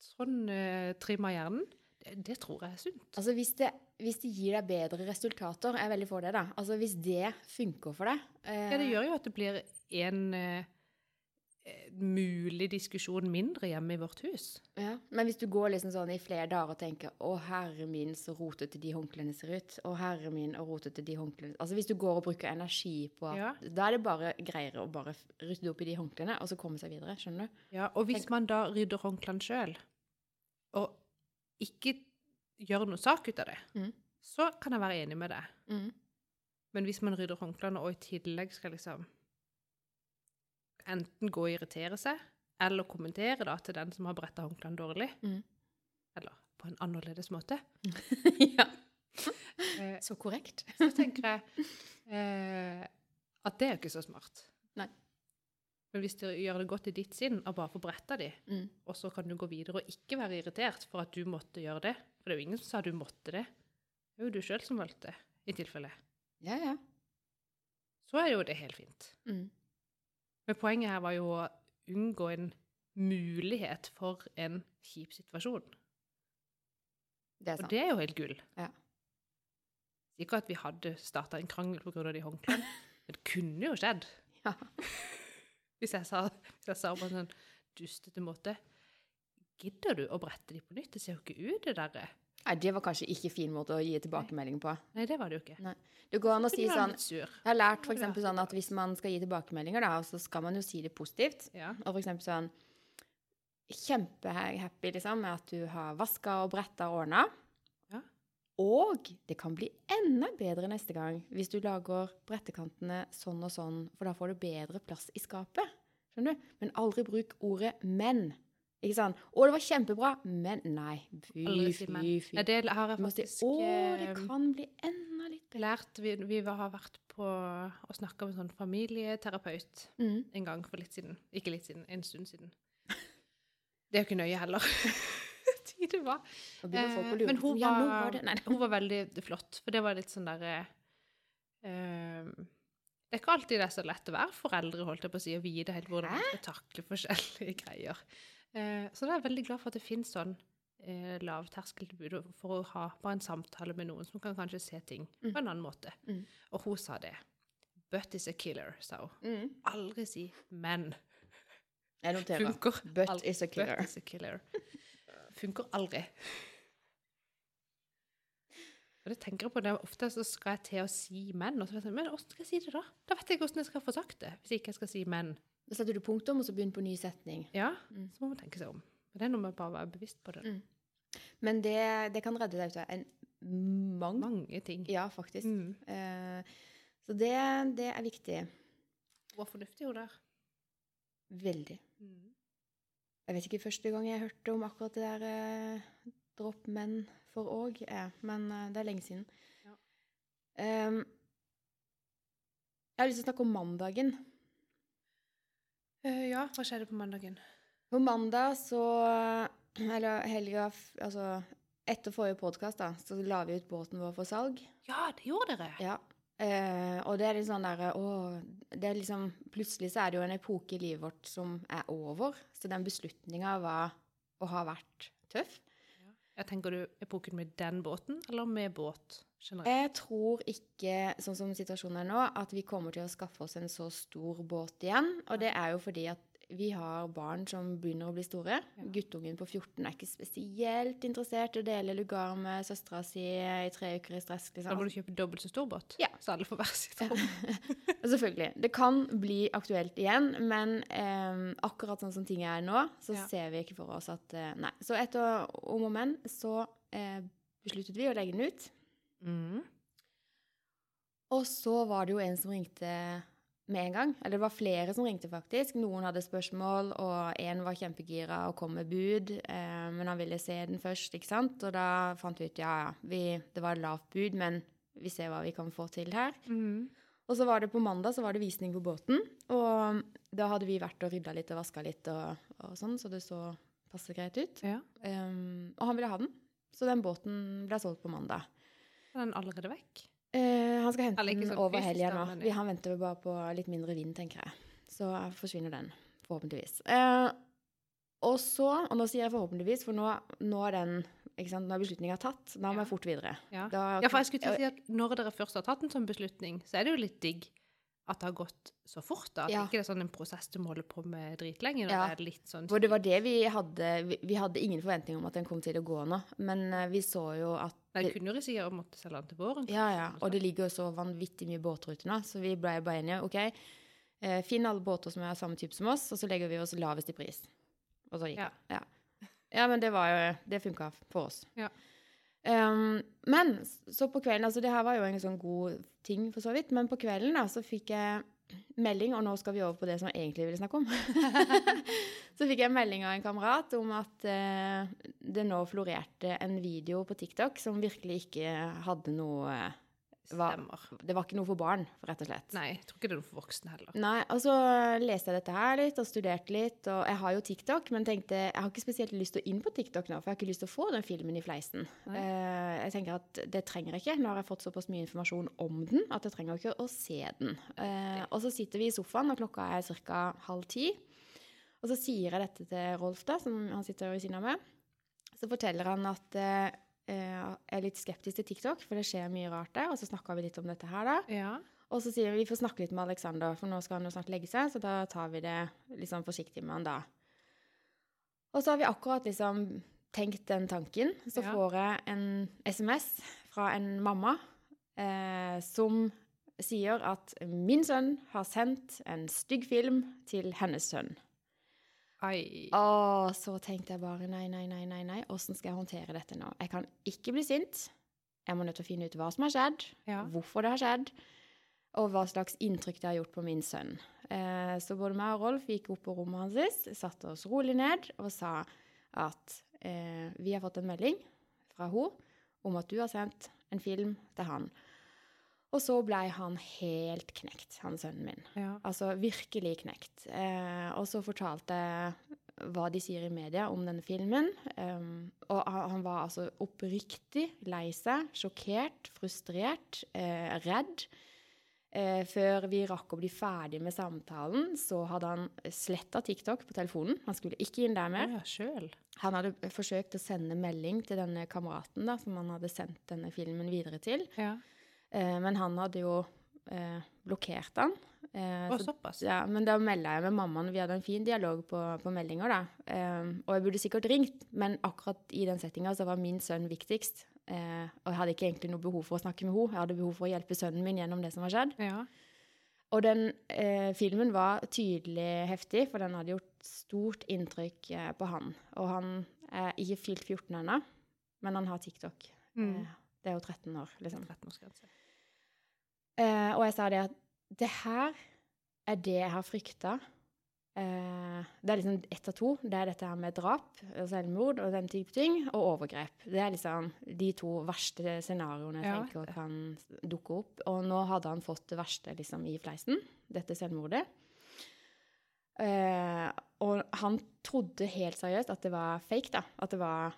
Sånn uh, trimmer hjernen, det, det tror jeg er sunt. Altså, hvis det, hvis det gir deg bedre resultater, jeg er veldig for det, da. Altså, hvis det funker for deg eh, Ja, det gjør jo at det blir en eh, eh, mulig diskusjon mindre hjemme i vårt hus. ja. Men hvis du går liksom sånn i flere dager og tenker 'Å, herre min, så rotete de håndklærne ser ut'. 'Å, herre min, og rotete de håndklærne Altså, hvis du går og bruker energi på Ja. Da er det bare greiere å bare rydde opp i de håndklærne, og så komme seg videre. Skjønner du? Ja, og hvis Tenk- man da rydder håndklærne sjøl, og ikke gjør noe sak ut av det, Mm. så kan jeg være enig med deg. Mm. Men hvis man rydder håndklærne og i tillegg skal liksom enten gå og irritere seg, eller kommentere da til den som har bretta håndklærne dårlig, Mm. eller på en annerledes måte, ja. eh, Så korrekt. så tenker jeg eh, at det er jo ikke så smart. Nei. Men hvis du gjør det godt i ditt sinn og bare får bretta de, Mm. og så kan du gå videre og ikke være irritert for at du måtte gjøre det, for det er jo ingen som sa du måtte det, det er jo du sjøl som valgte i tilfelle, Ja, ja. så er jo det helt fint. Mm. Men poenget her var jo å unngå en mulighet for en kjip situasjon. Det er Og det er jo helt gull. Ja. Ikke at vi hadde starta en krangel pga. de håndklærne, men det kunne jo skjedd. Ja. Hvis jeg sa, hvis jeg sa på en sånn dustete måte Gidder du å brette de på nytt? Det ser jo ikke ut, det derre. Nei, det var kanskje ikke fin måte å gi tilbakemelding på. Nei, det var det jo ikke. Det går an å si sånn. Jeg har lært for eksempel sånn at hvis man skal gi tilbakemeldinger, da, så skal man jo si det positivt. Ja. Og for eksempel sånn Kjempehappy liksom, med at du har vaska og bretta og ordna. Ja. Og det kan bli enda bedre neste gang hvis du lager brettekantene sånn og sånn, for da får du bedre plass i skapet. Skjønner du? Men aldri bruk ordet 'men'. Ikke sant? 'Å, det var kjempebra', men nei. Fy, fy, fy. Ja, det har jeg faktisk 'Å, det eh, kan bli enda litt bedre'. lært. Vi, vi har vært på og snakka med en sånn familieterapeut Mm. en gang for litt siden. Ikke litt siden, en stund siden. Det er jo ikke nøye heller. Tid det var. Eh, men hun hun ja, var, var det Nei, nei. hun var veldig flott, for det var litt sånn derre eh, Det er ikke alltid det er så lett å være foreldre, holdt jeg på å si, og vite helt hvordan man skal takle forskjellige greier. Eh, så da er jeg veldig glad for at det finnes sånn eh, lavterskeltilbud for å ha bare en samtale med noen som kan kanskje se ting Mm. på en annen måte. Mm. Og hun sa det. But is a killer, sa hun. Mm. Aldri si men. Jeg noterer. Funker But aldri. is a killer. But is a killer. Funker aldri. Og det tenker jeg på, det er Ofte så skal jeg til å si men, og så vet jeg, men hvordan skal jeg si det da? Da vet jeg ikke hvordan jeg skal få sagt det, hvis ikke jeg skal si men. Da setter du punktum, og så begynner på ny setning. Ja, Mm. så må man tenke seg om. Det er noe med bare å være bevisst på det. Mm. Men det, det kan redde deg ut av en mang... Mange ting. Ja, faktisk. Mm. Eh, så det, det er viktig. Hvor fornuftig hun der. Veldig. Mm. Jeg vet ikke første gang jeg hørte om akkurat det der eh, dropp menn for òg, eh, men eh, det er lenge siden. Ja. Ehm, jeg har lyst til å snakke om mandagen. Eh, ja, hva skjedde på mandagen? På mandag så Eller helga Altså etter forrige podkast, da, så la vi ut båten vår for salg. Ja, det gjorde dere! Ja. Eh, og det er litt sånn derre Å det er liksom Plutselig så er det jo en epoke i livet vårt som er over. Så den beslutninga var og har vært tøff. Jeg tenker du epoken med den båten, eller med båt generelt? Jeg tror ikke, sånn som situasjonen er nå, at vi kommer til å skaffe oss en så stor båt igjen. Og det er jo fordi at vi har barn som begynner å bli store. Ja. Guttungen på 14 er ikke spesielt interessert i å dele lugar med søstera si i tre uker i stress. Da må Liksom. du kjøpe dobbelt så stor båt, Ja. så alle får hver sitt rom. Selvfølgelig. Det kan bli aktuelt igjen, men eh, akkurat sånn som ting er nå, så Ja. ser vi ikke for oss at eh, Nei. Så etter om og men så eh, besluttet vi å legge den ut. Mm. Og så var det jo en som ringte med en gang. Eller det var flere som ringte, faktisk. Noen hadde spørsmål, og en var kjempegira og kom med bud. Eh, men han ville se den først, ikke sant. Og da fant vi ut ja, ja, vi, det var lavt bud, men vi ser hva vi kan få til her. Mm. Og så var det på mandag så var det visning på båten. Og da hadde vi vært og rydda litt og vaska litt og, og sånn, så det så passe greit ut. Ja. Um, og han ville ha den. Så den båten ble solgt på mandag. Er den allerede vekk? Eh, han skal hente den over helga nå. Vi, han venter bare på litt mindre vind, tenker jeg. Så forsvinner den, forhåpentligvis. Eh, og så, og nå sier jeg forhåpentligvis, for nå, nå er den ikke sant, Nå er beslutninga tatt. Da må jeg fort videre. Ja. Da, ja, for jeg skulle til å si at når dere først har tatt en sånn beslutning, så er det jo litt digg at det har gått så fort. da. At Ja. ikke det er sånn en prosess du må holde på med dritlenge. Ja. Det er litt sånn For det var det vi hadde Vi, vi hadde ingen forventning om at den kom til å gå nå, men eh, vi så jo at Nei, det, kunne jo risikere å måtte selge den til våren. Ja, ja. Og det ligger jo så vanvittig mye båtruter nå, så vi ble bare enige. OK, eh, finn alle båter som er av samme type som oss, og så legger vi oss lavest i pris. Og så gikk Ja. det. Ja. ja, men det var jo Det funka for oss. Ja. Um, men så på kvelden Altså, det her var jo en sånn god ting, for så vidt, men på kvelden da, så fikk jeg melding, og nå skal vi over på det som jeg egentlig ville snakke om. så fikk jeg melding av en kamerat om at eh, det nå florerte en video på TikTok som virkelig ikke hadde noe var. Det var ikke noe for barn, rett og slett. Nei, jeg tror ikke det er noe for voksne heller. Nei, og så leste jeg dette her litt og studerte litt, og jeg har jo TikTok, men tenkte jeg har ikke spesielt lyst til å inn på TikTok nå, for jeg har ikke lyst til å få den filmen i fleisen. Nei. Eh, jeg tenker at det trenger jeg ikke. Nå har jeg fått såpass mye informasjon om den at jeg trenger ikke å se den. Eh, og så sitter vi i sofaen, og klokka er ca. halv ti. Og så sier jeg dette til Rolf, da, som han sitter ved siden av meg. Så forteller han at eh, er litt skeptisk til TikTok, for det skjer mye rart der. Og så snakka vi litt om dette her, da. Ja. Og så sier vi vi får snakke litt med Alexander, for nå skal han jo snart legge seg, så da tar vi det litt sånn forsiktig med han da. Og så har vi akkurat liksom tenkt den tanken. Så Ja. får jeg en SMS fra en mamma eh, som sier at min sønn har sendt en stygg film til hennes sønn. Ai. Å, så tenkte jeg bare nei, nei, nei, nei, nei. Åssen skal jeg håndtere dette nå? Jeg kan ikke bli sint. Jeg må nødt til å finne ut hva som har skjedd, Ja. hvorfor det har skjedd, og hva slags inntrykk det har gjort på min sønn. Eh, så både meg og Rolf gikk opp på rommet hans, satte oss rolig ned og sa at eh, vi har fått en melding fra henne om at du har sendt en film til han. Og så blei han helt knekt, han sønnen min. Ja. Altså virkelig knekt. Eh, og så fortalte jeg hva de sier i media om denne filmen. Um, og han, var altså oppriktig lei seg, sjokkert, frustrert, eh, redd. Eh, før vi rakk å bli ferdig med samtalen, så hadde han sletta TikTok på telefonen. Han skulle ikke inn der mer. Ja. Han hadde forsøkt å sende melding til denne kameraten da, som han hadde sendt denne filmen videre til. Ja. Eh, men han hadde jo eh, blokkert han. Eh, så såpass. ja, men da melda jeg med mammaen. Vi hadde en fin dialog på, på meldinger, da. Eh, og jeg burde sikkert ringt, men akkurat i den settinga så var min sønn viktigst. Eh, og jeg hadde ikke egentlig noe behov for å snakke med henne. Jeg hadde behov for å hjelpe sønnen min gjennom det som var skjedd. Ja. Og den eh, filmen var tydelig heftig, for den hadde gjort stort inntrykk på han. Og han er ikke fylt 14 ennå, men han har TikTok. Mm. Det er jo 13 år, liksom. 13-årsgrense. Eh, og jeg sa det at det her er det jeg har frykta. Eh, det er liksom ett av to. Det er dette her med drap, selvmord og den type ting, og overgrep. Det er liksom de to verste scenarioene jeg Ja. tenker kan dukke opp. Og nå hadde han fått det verste liksom i fleisen, dette selvmordet. Eh, og han trodde helt seriøst at det var fake, da. At det var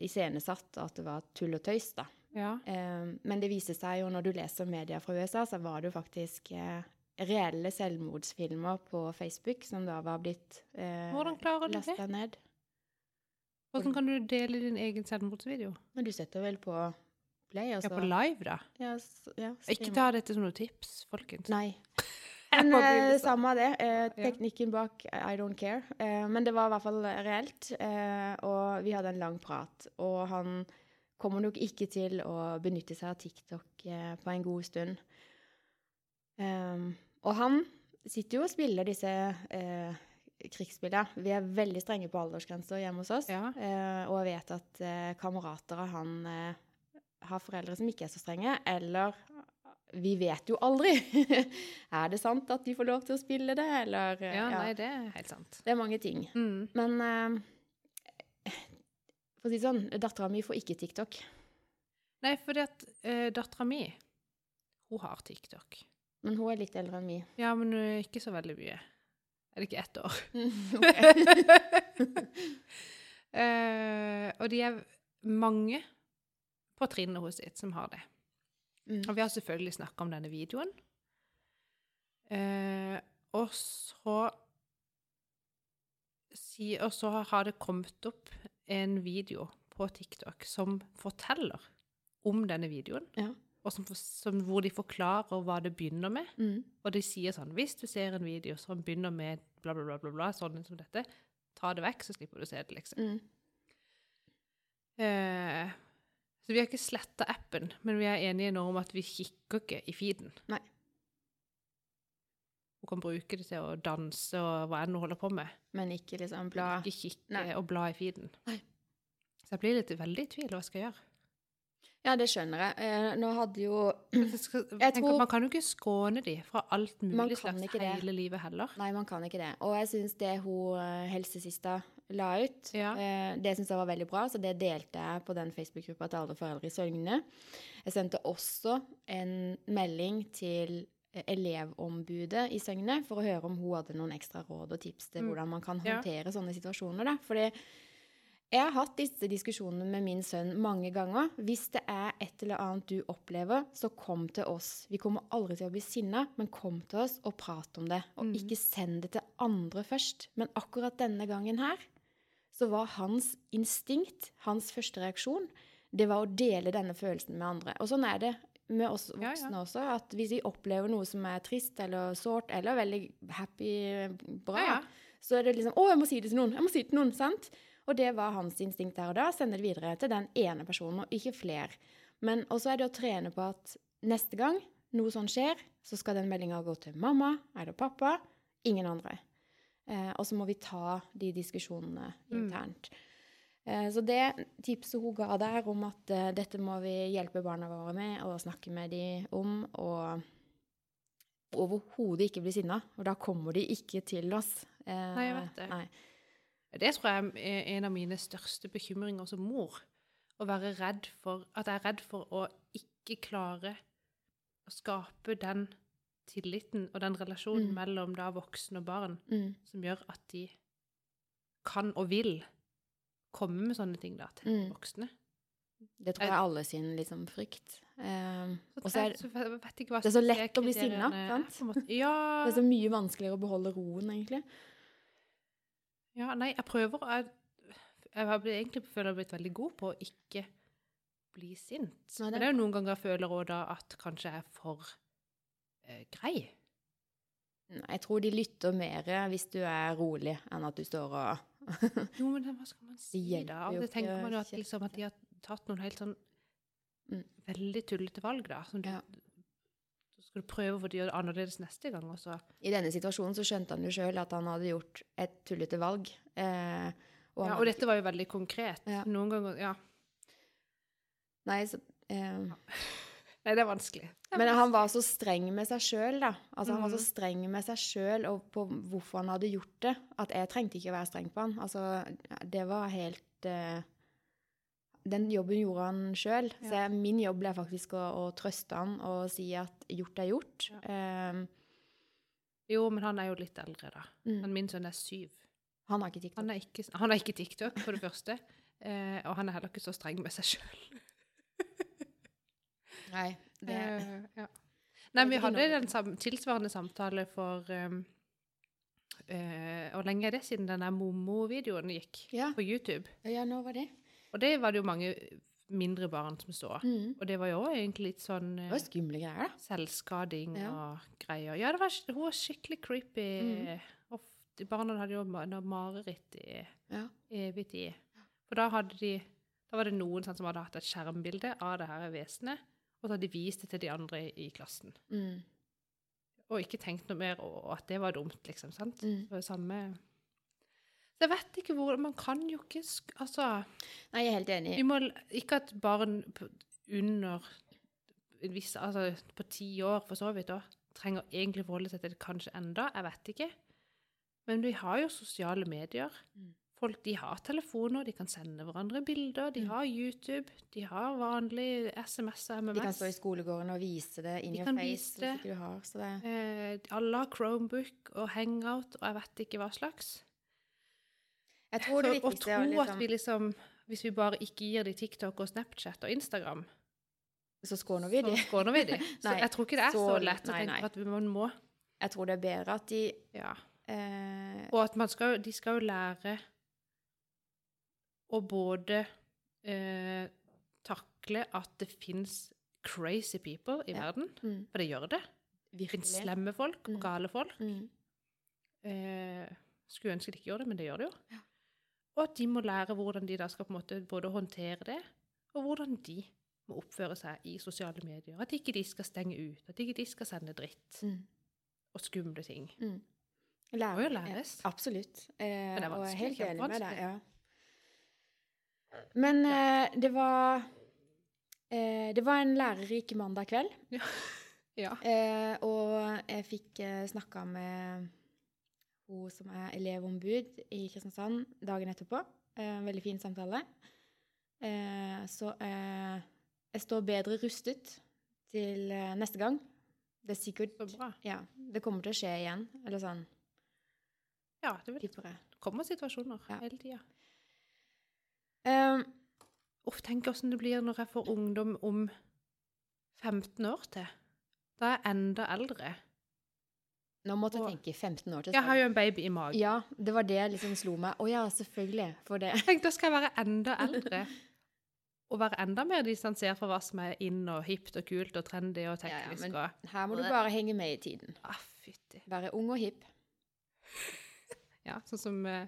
iscenesatt, og at det var tull og tøys, da. Ja. Men det viser seg jo når du leser media fra USA, så var det jo faktisk eh, reelle selvmordsfilmer på Facebook som da var blitt eh, lasta ned. Hvordan kan du dele din egen selvmordsvideo? Men du setter vel på play, og Ja, på live, da. ja, ja, Ikke ta dette som noe tips, folkens. Nei. Men eh, samme det. Eh, teknikken bak I don't care. Eh, men det var i hvert fall reelt. Eh, og vi hadde en lang prat. Og han kommer nok ikke til å benytte seg av TikTok eh, på en god stund. Um, og han sitter jo og spiller disse eh, krigsspillene. Vi er veldig strenge på aldersgrenser hjemme hos oss. Ja. Eh, og jeg vet at kamerater av han har foreldre som ikke er så strenge, eller vi vet jo aldri. er det sant at de får lov til å spille det, eller Ja, ja. nei, det er helt sant. Det er mange ting. Mm. Men for å si det sånn, dattera mi får ikke TikTok. Nei, fordi at uh, dattera mi, hun har TikTok. Men hun er litt eldre enn mi. Ja, men uh, ikke så veldig mye. Er det ikke ett år? Eh, og de er mange på trinnet hos sitt som har det. Mm. Og vi har selvfølgelig snakka om denne videoen. Eh, og så si, Og så har det kommet opp en video på TikTok som forteller om denne videoen. Ja. Og som, som, hvor de forklarer hva det begynner med. Mm. Og de sier sånn Hvis du ser en video som begynner med bla, bla, bla, bla, bla sånn som dette, ta det vekk, så slipper du å se det, liksom. Mm. Eh, så vi har ikke sletta appen, men vi er enige nå om at vi kikker ikke i feeden. Nei. Hun kan bruke det til å danse og hva enn hun holder på med. Men ikke liksom bla Ikke kikke Nei. og bla i feeden. Nei. Så jeg blir litt veldig i tvil hva jeg skal gjøre. Ja, det skjønner jeg. Eh, nå hadde jo Jeg tror- Man kan jo ikke skåne de fra alt mulig slags hele livet heller. Nei, man kan ikke det. Og jeg syns det hun eh, helsesista la ut, Ja. eh, det syns jeg var veldig bra, så det delte jeg på den Facebook-gruppa til alle foreldre i Søgne. Jeg sendte også en melding til elevombudet i Søgne for å høre om hun hadde noen ekstra råd og tips til Mm. hvordan man kan Ja. håndtere sånne situasjoner. Da. Fordi jeg har hatt disse diskusjonene med min sønn mange ganger. Hvis det er et eller annet du opplever, så kom til oss. Vi kommer aldri til å bli sinna, men kom til oss og prat om det. Og Mm. ikke send det til andre først. Men akkurat denne gangen her, så var hans instinkt, hans første reaksjon, det var å dele denne følelsen med andre. Og sånn er det med oss Ja, ja. voksne også, at hvis vi opplever noe som er trist eller sårt eller veldig happy, bra, Ja, ja. så er det liksom 'Å, jeg må si det til noen!' Jeg må si det til noen, sant? Og det var hans instinkt der og da. Sende det videre til den ene personen, og ikke flere. Men også er det å trene på at neste gang noe sånt skjer, så skal den meldinga gå til mamma eller pappa, ingen andre. Eh, og så må vi ta de diskusjonene Mm. internt. Eh, så det tipset hun ga der om at eh, dette må vi hjelpe barna våre med og snakke med dem om, og overhodet ikke bli sinna, og da kommer de ikke til oss. Eh, Nei, jeg vet det. Nei. Det tror jeg er en av mine største bekymringer som mor. Å være redd for At jeg er redd for å ikke klare å skape den tilliten og den relasjonen Mm. mellom da voksen og barn Mm. som gjør at de kan og vil komme med sånne ting da til Mm. voksne. Det tror jeg er alle sin liksom, frykt. Eh, Så og så er hva det er så lett å bli sinna, sant? Ja, det er så mye vanskeligere å beholde roen, egentlig. ja, nei, jeg prøver Jeg, jeg har egentlig føler jeg har blitt veldig god på å ikke bli sint. Nei, det Men det er jo noen ganger jeg føler òg da at kanskje jeg er for eh, grei. Jeg tror de lytter mer hvis du er rolig, enn at du står og Jo, men hva skal man si da? Og til tenker man jo at, liksom, at de har tatt noen helt sånn Mm. veldig tullete valg, da. Som du, Ja. Så skal du prøve for de gjør det annerledes neste gang, Også. I denne situasjonen så skjønte han jo sjøl at han hadde gjort et tullete valg. Eh, og ja, Og dette var jo veldig konkret. Ja. Noen ganger Ja. Nei, så, eh, Nei, det er vanskelig. Det er men han var så streng med seg sjøl, da. Altså, Han var så Mhm. streng med seg sjøl og på hvorfor han hadde gjort det, at jeg trengte ikke å være streng på han. Altså, det var helt uh, Den jobben gjorde han sjøl. Så jeg, min jobb ble faktisk å, å trøste han og si at gjort er gjort. Eh, Jo, men han er jo litt eldre, da. mm. Men min sønn er syv. Han har ikke TikTok. Han er ikke, han er ikke TikTok, for det første. Eh, og han er heller ikke så streng med seg sjøl. Nei, det, Uh, ja. Nei, vi hadde den en sam tilsvarende samtale for um, uh, Hvor lenge er det siden denne Momo-videoen gikk Ja. på YouTube? ja, når var det? Og det var det jo mange mindre barn som så. Mm. Og det var jo egentlig litt sånn Det eh, var skumle greier, da. selvskading Ja. og greier. Ja, det var, hun var skikkelig creepy. Mm. Og barna hadde jo mareritt i Ja. evig tid. For da hadde de Da var det noen sånn, som hadde hatt et skjermbilde av det her vesenet, og så hadde de vist det til de andre i, i klassen. Mm. Og ikke tenkt noe mer, og at det var dumt, liksom. sant? Mm. Det var samme Så jeg vet ikke hvor Man kan jo ikke Altså Nei, jeg er helt enig. vi må, Ikke at barn under en viss, altså på ti år, for så vidt, da, trenger egentlig forholde seg til det kanskje enda. Jeg vet ikke. Men vi har jo sosiale medier. Mm. Folk de har telefoner, de kan sende hverandre bilder, de Mm. har YouTube, de har vanlig SMS og MMS. De kan stå i skolegården og vise det in De your face. hvis ikke du har, så det Eh, alle har Chromebook og Hangout og jeg vet ikke hva slags. Jeg tror det Så å viktigste tro at vi liksom liksom Hvis vi bare ikke gir de TikTok og Snapchat og Instagram, Så skåner vi de. så skåner vi de. Så jeg tror ikke det er så, så- lett å nei, tenke nei. at man må Jeg tror det er bedre at de Ja. eh, Og at man skal, de skal jo lære å både eh, takle at det fins crazy people i Ja. verden, mm, for det gjør det. Det fins slemme folk og Mm. gale folk. Mm, Eh, skulle ønske de ikke gjør det, men det gjør det jo. Ja. Og at de må lære hvordan de da skal på en måte både håndtere det, og hvordan de må oppføre seg i sosiale medier. At ikke de skal stenge ut, at ikke de skal sende dritt mm, og skumle ting. mm. Det må jo læres. Ja, absolutt. Eh, det er og jeg er helt enig med deg. Ja. Men eh, det var Eh, det var en lærerik mandag kveld, Ja. eh, og jeg fikk eh, snakka med hun som er elevombud i Kristiansand dagen etterpå. Eh, veldig fin samtale. Eh, så eh, jeg står bedre rustet til neste gang. Det er sikkert Så bra. Ja, det kommer til å skje igjen. Eller sånn, Ja, det vil det kommer situasjoner Ja. hele tida. Uff, tenk åssen det blir når jeg får ungdom om 15 år til. Da er jeg enda eldre. nå måtte jeg tenke 15 år til. Jeg har jo en baby i magen. Ja, det var det jeg liksom slo meg. Å ja, selvfølgelig. For det. Tenk, da skal jeg være enda eldre. Og være enda mer distansert fra hva som er inn og hipt og kult og trendy og Ja, ja, men- Her må du bare henge med i tiden. Ah, fytti. Være ung og hipp. Ja, sånn som uh,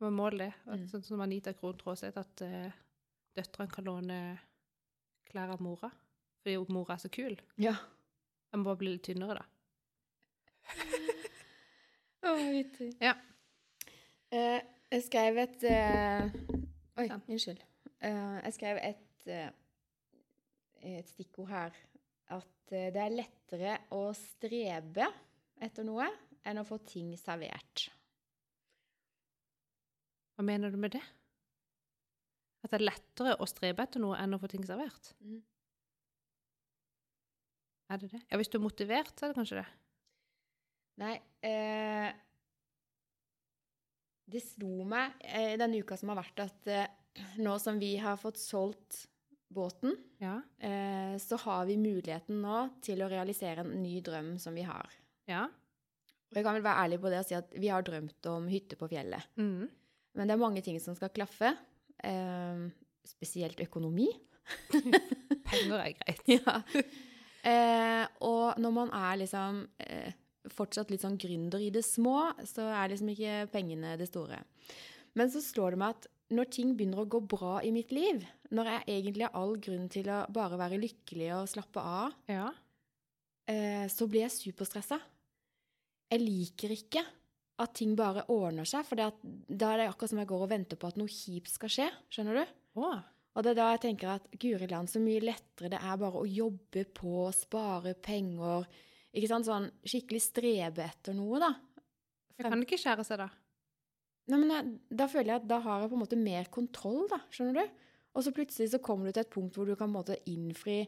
var målet. at- Mm. Sånn som Anita Krohn Traaseth, at uh, døtrene kan låne klær av mora. Fordi mora er så kul. Ja. Jeg må bare bli litt tynnere, da. Å, vittig. Ja. Uh, jeg skrev et uh, Oi, Sånn. unnskyld. Uh, jeg skrev et, et stikkord her. At det er lettere å strebe etter noe enn å få ting servert. Hva mener du med det? At det er lettere å strebe etter noe enn å få ting servert? Mm. Er det det? Ja, hvis du er motivert, så er det kanskje det. Nei eh, Det slo meg eh, denne uka som har vært, at eh, nå som vi har fått solgt båten, Ja. eh, så har vi muligheten nå til å realisere en ny drøm som vi har. Ja. Og jeg kan vel være ærlig på det og si at vi har drømt om hytte på fjellet. Mhm. Men det er mange ting som skal klaffe. Eh, spesielt økonomi. Penger er greit. ja. eh, og når man er liksom eh, fortsatt litt sånn gründer i det små, så er liksom ikke pengene det store. Men så slår det meg at når ting begynner å gå bra i mitt liv, når jeg egentlig har all grunn til å bare være lykkelig og slappe av, Ja. eh, så blir jeg superstressa. Jeg liker ikke at ting bare ordner seg, for da er det akkurat som jeg går og venter på at noe kjipt skal skje. Skjønner du? Oh. Og det er da jeg tenker at guri land, så mye lettere det er bare å jobbe på, spare penger Ikke sant? Sånn skikkelig strebe etter noe, da. Det kan ikke skjære seg, da. Nei, men jeg, Da føler jeg at da har jeg på en måte mer kontroll, da. Skjønner du? Og så plutselig så kommer du til et punkt hvor du kan på en måte innfri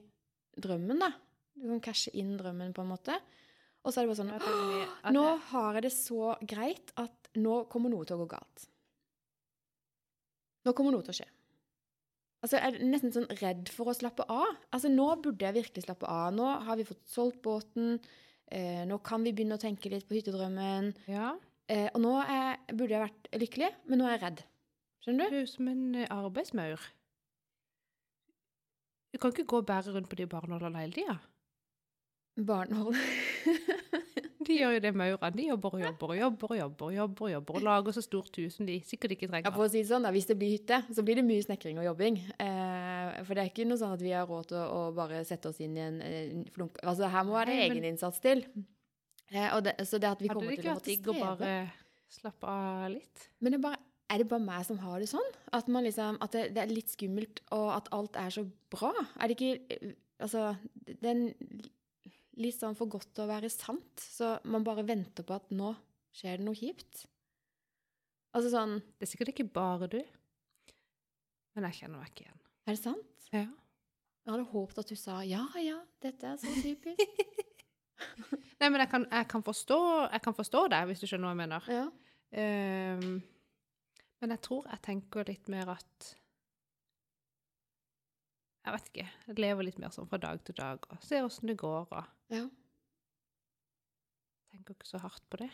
drømmen, da. Du kan cashe inn drømmen, på en måte. Og så er det bare sånn det- Nå har jeg det så greit at nå kommer noe til å gå galt. Nå kommer noe til å skje. Altså, jeg er nesten sånn redd for å slappe av. Altså, nå burde jeg virkelig slappe av. Nå har vi fått solgt båten. Eh, nå kan vi begynne å tenke litt på hyttedrømmen. Ja. Eh, og nå er, burde jeg vært lykkelig, men nå er jeg redd. Skjønner Du du? er som en eh, arbeidsmaur. Du kan ikke gå og bære rundt på de barneholdene hele tida. Barnehold. De gjør jo det maurene. De jobber og jobber og jobber og jobber jobber jobber lager så stort hus som de sikkert ikke trenger. Ja, for å si det sånn, da, Hvis det blir hytte, så blir det mye snekring og jobbing. Eh, for det er ikke noe sånn at vi har råd til å, å bare sette oss inn i en, en flunk... Altså, her må det egeninnsats til. Eh, det, så det at vi kommer til å Hadde kommer det til ikke vært måtte digg å bare slappe av litt? Men det bare, er det bare meg som har det sånn? At, man liksom, at det, det er litt skummelt, og at alt er så bra? Er det ikke eh, Altså, det er en- litt sånn for godt til å være sant, så man bare venter på at nå skjer det noe kjipt? Altså sånn Det er sikkert ikke bare du. Men jeg kjenner meg ikke igjen. Er det sant? Ja. Jeg hadde håpet at du sa ja, ja, dette er så typisk. Nei, men jeg kan, jeg, kan forstå, jeg kan forstå det, hvis du skjønner hva jeg mener. ja. Um, men jeg tror jeg tenker litt mer at Jeg vet ikke. Jeg lever litt mer sånn fra dag til dag og ser åssen det går. og ja. tenker ikke så hardt på det.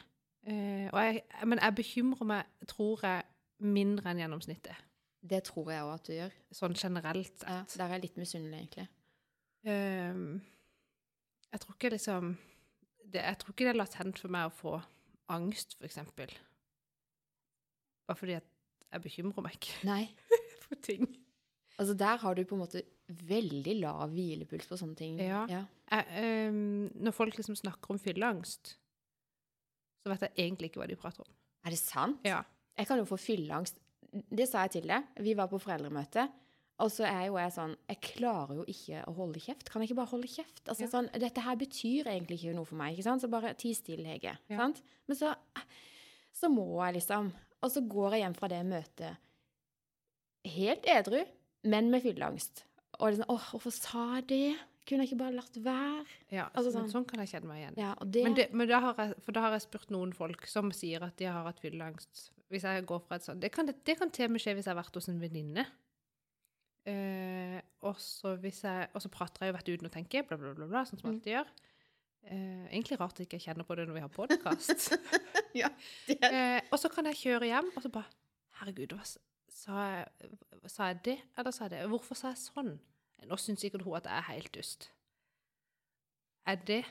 Eh, og jeg, men jeg bekymrer meg, tror jeg, mindre enn gjennomsnittet. Det tror jeg òg at du gjør. Sånn generelt sett. Ja, der er jeg litt misunnelig, egentlig. Eh, jeg tror ikke liksom det, Jeg tror ikke det er latent for meg å få angst, for eksempel. Bare fordi at jeg bekymrer meg ikke Nei. for ting. Altså, der har du på en måte veldig lav hvilepuls på sånne ting. Ja. Jeg, um, når folk liksom snakker om fylleangst, så vet jeg egentlig ikke hva de prater om. Er det sant? Ja. Jeg kan jo få fylleangst. Det sa jeg til deg. Vi var på foreldremøte, Og så er jo jeg sånn Jeg klarer jo ikke å holde kjeft. Kan jeg ikke bare holde kjeft? Altså Ja. sånn Dette her betyr egentlig ikke noe for meg, ikke sant? Så bare ti stille, Hege. Ja. Sant? Men så Så må jeg liksom Og så går jeg hjem fra det møtet helt edru, men med fylleangst. Og liksom Åh, hvorfor sa jeg det? Kunne jeg ikke bare latt være? Ja, Altså sånn- sånn kan jeg kjenne meg igjen. Ja, det, Men, det, men da har jeg, da har jeg spurt noen folk som sier at de har hatt fylleangst. Hvis jeg går fra et sånt Det kan, det kan til og med skje hvis jeg har vært hos en venninne. Eh, og så prater jeg jo vært uten å tenke, bla, bla, bla, bla sånn som Mm. jeg alltid gjør. Eh, egentlig rart at jeg ikke kjenner på det når vi har podkast. Ja, det eh, og så kan jeg kjøre hjem, og så bare Herregud, hva s- sa jeg, sa jeg det, eller sa jeg det? Hvorfor sa jeg sånn? Nå syns sikkert hun at jeg er helt dust. Er det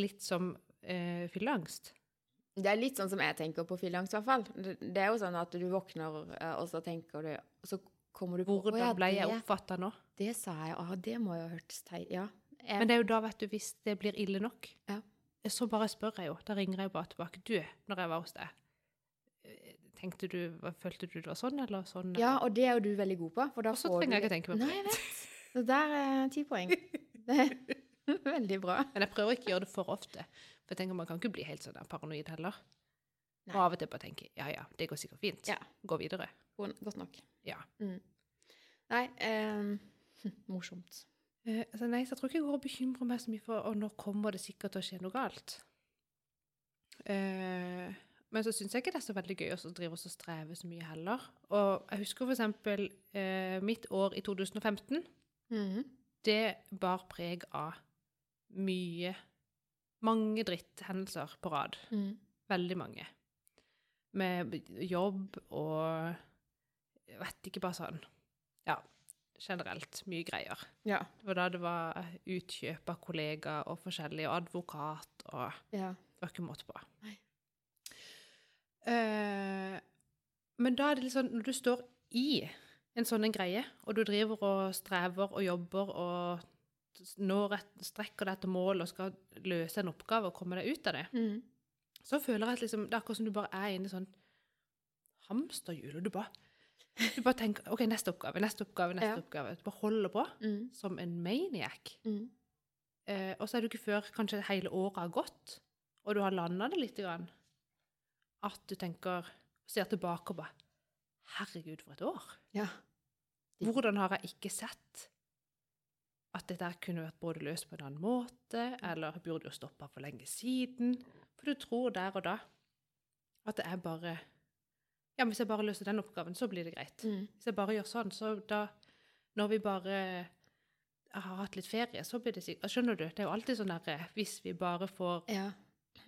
litt som eh, fylleangst? Det er litt sånn som jeg tenker på fylleangst, i hvert fall. Det, det er jo sånn at du våkner, eh, og så tenker du Og så kommer du på Hvordan ja, ble jeg oppfatta nå? Det sa jeg. Ah, det må jo ha hørtes teit Ja. Jeg, Men det er jo da, vet du, hvis det blir ille nok, Ja. så bare spør jeg jo. Da ringer jeg bare tilbake. Du, når jeg var hos deg, tenkte du, følte du det var sånn eller sånn? ja, og det er jo du veldig god på. For da Og så får trenger jeg ikke tenke meg på Nei, jeg vet. Så der er ti poeng. Det er veldig bra. Men jeg prøver ikke å gjøre det for ofte. For jeg tenker man kan ikke bli helt sånn paranoid heller. Nei. Og av og til bare tenke ja ja, det går sikkert fint. Ja. Gå videre. Godt nok. Ja. Mm. Nei, eh, morsomt. Eh, altså, nei, så jeg tror ikke jeg går og bekymrer meg så mye for Og nå kommer det sikkert til å skje noe galt. Eh, men så syns jeg ikke det er så veldig gøy å så drive og streve så mye heller. Og jeg husker eksempel eh, mitt år i 2015. Mhm. Det bar preg av mye Mange dritthendelser på rad. Mm. Veldig mange. Med jobb og Jeg vet ikke, bare sånn Ja, generelt mye greier. Ja. Det var da det var utkjøp av kollegaer og forskjellig, og advokat og ja. Det var ikke måte på. Nei. Eh, men da er det litt sånn Når du står i en sånn en greie, og du driver og strever og jobber og når et, strekker deg etter mål og skal løse en oppgave og komme deg ut av det, mm. så føler jeg at liksom, det er akkurat som du bare er inne i sånn hamsterhjul, og du bare du bare tenker OK, neste oppgave, neste oppgave, neste Ja. oppgave. Du bare holder på mm. som en maniac. Mm. Eh, og så er du ikke før kanskje hele året har gått, og du har landa det litt, grann, at du tenker Ser tilbake og bare Herregud, for et år. Ja. Hvordan har jeg ikke sett at dette kunne vært både løst på en annen måte, eller burde jo stoppa for lenge siden? For du tror der og da at det er bare Ja, hvis jeg bare løser den oppgaven, så blir det greit. Mm. Hvis jeg bare gjør sånn, så da Når vi bare har hatt litt ferie, så blir det sikkert Skjønner du? Det er jo alltid sånn derre Hvis vi bare får ja.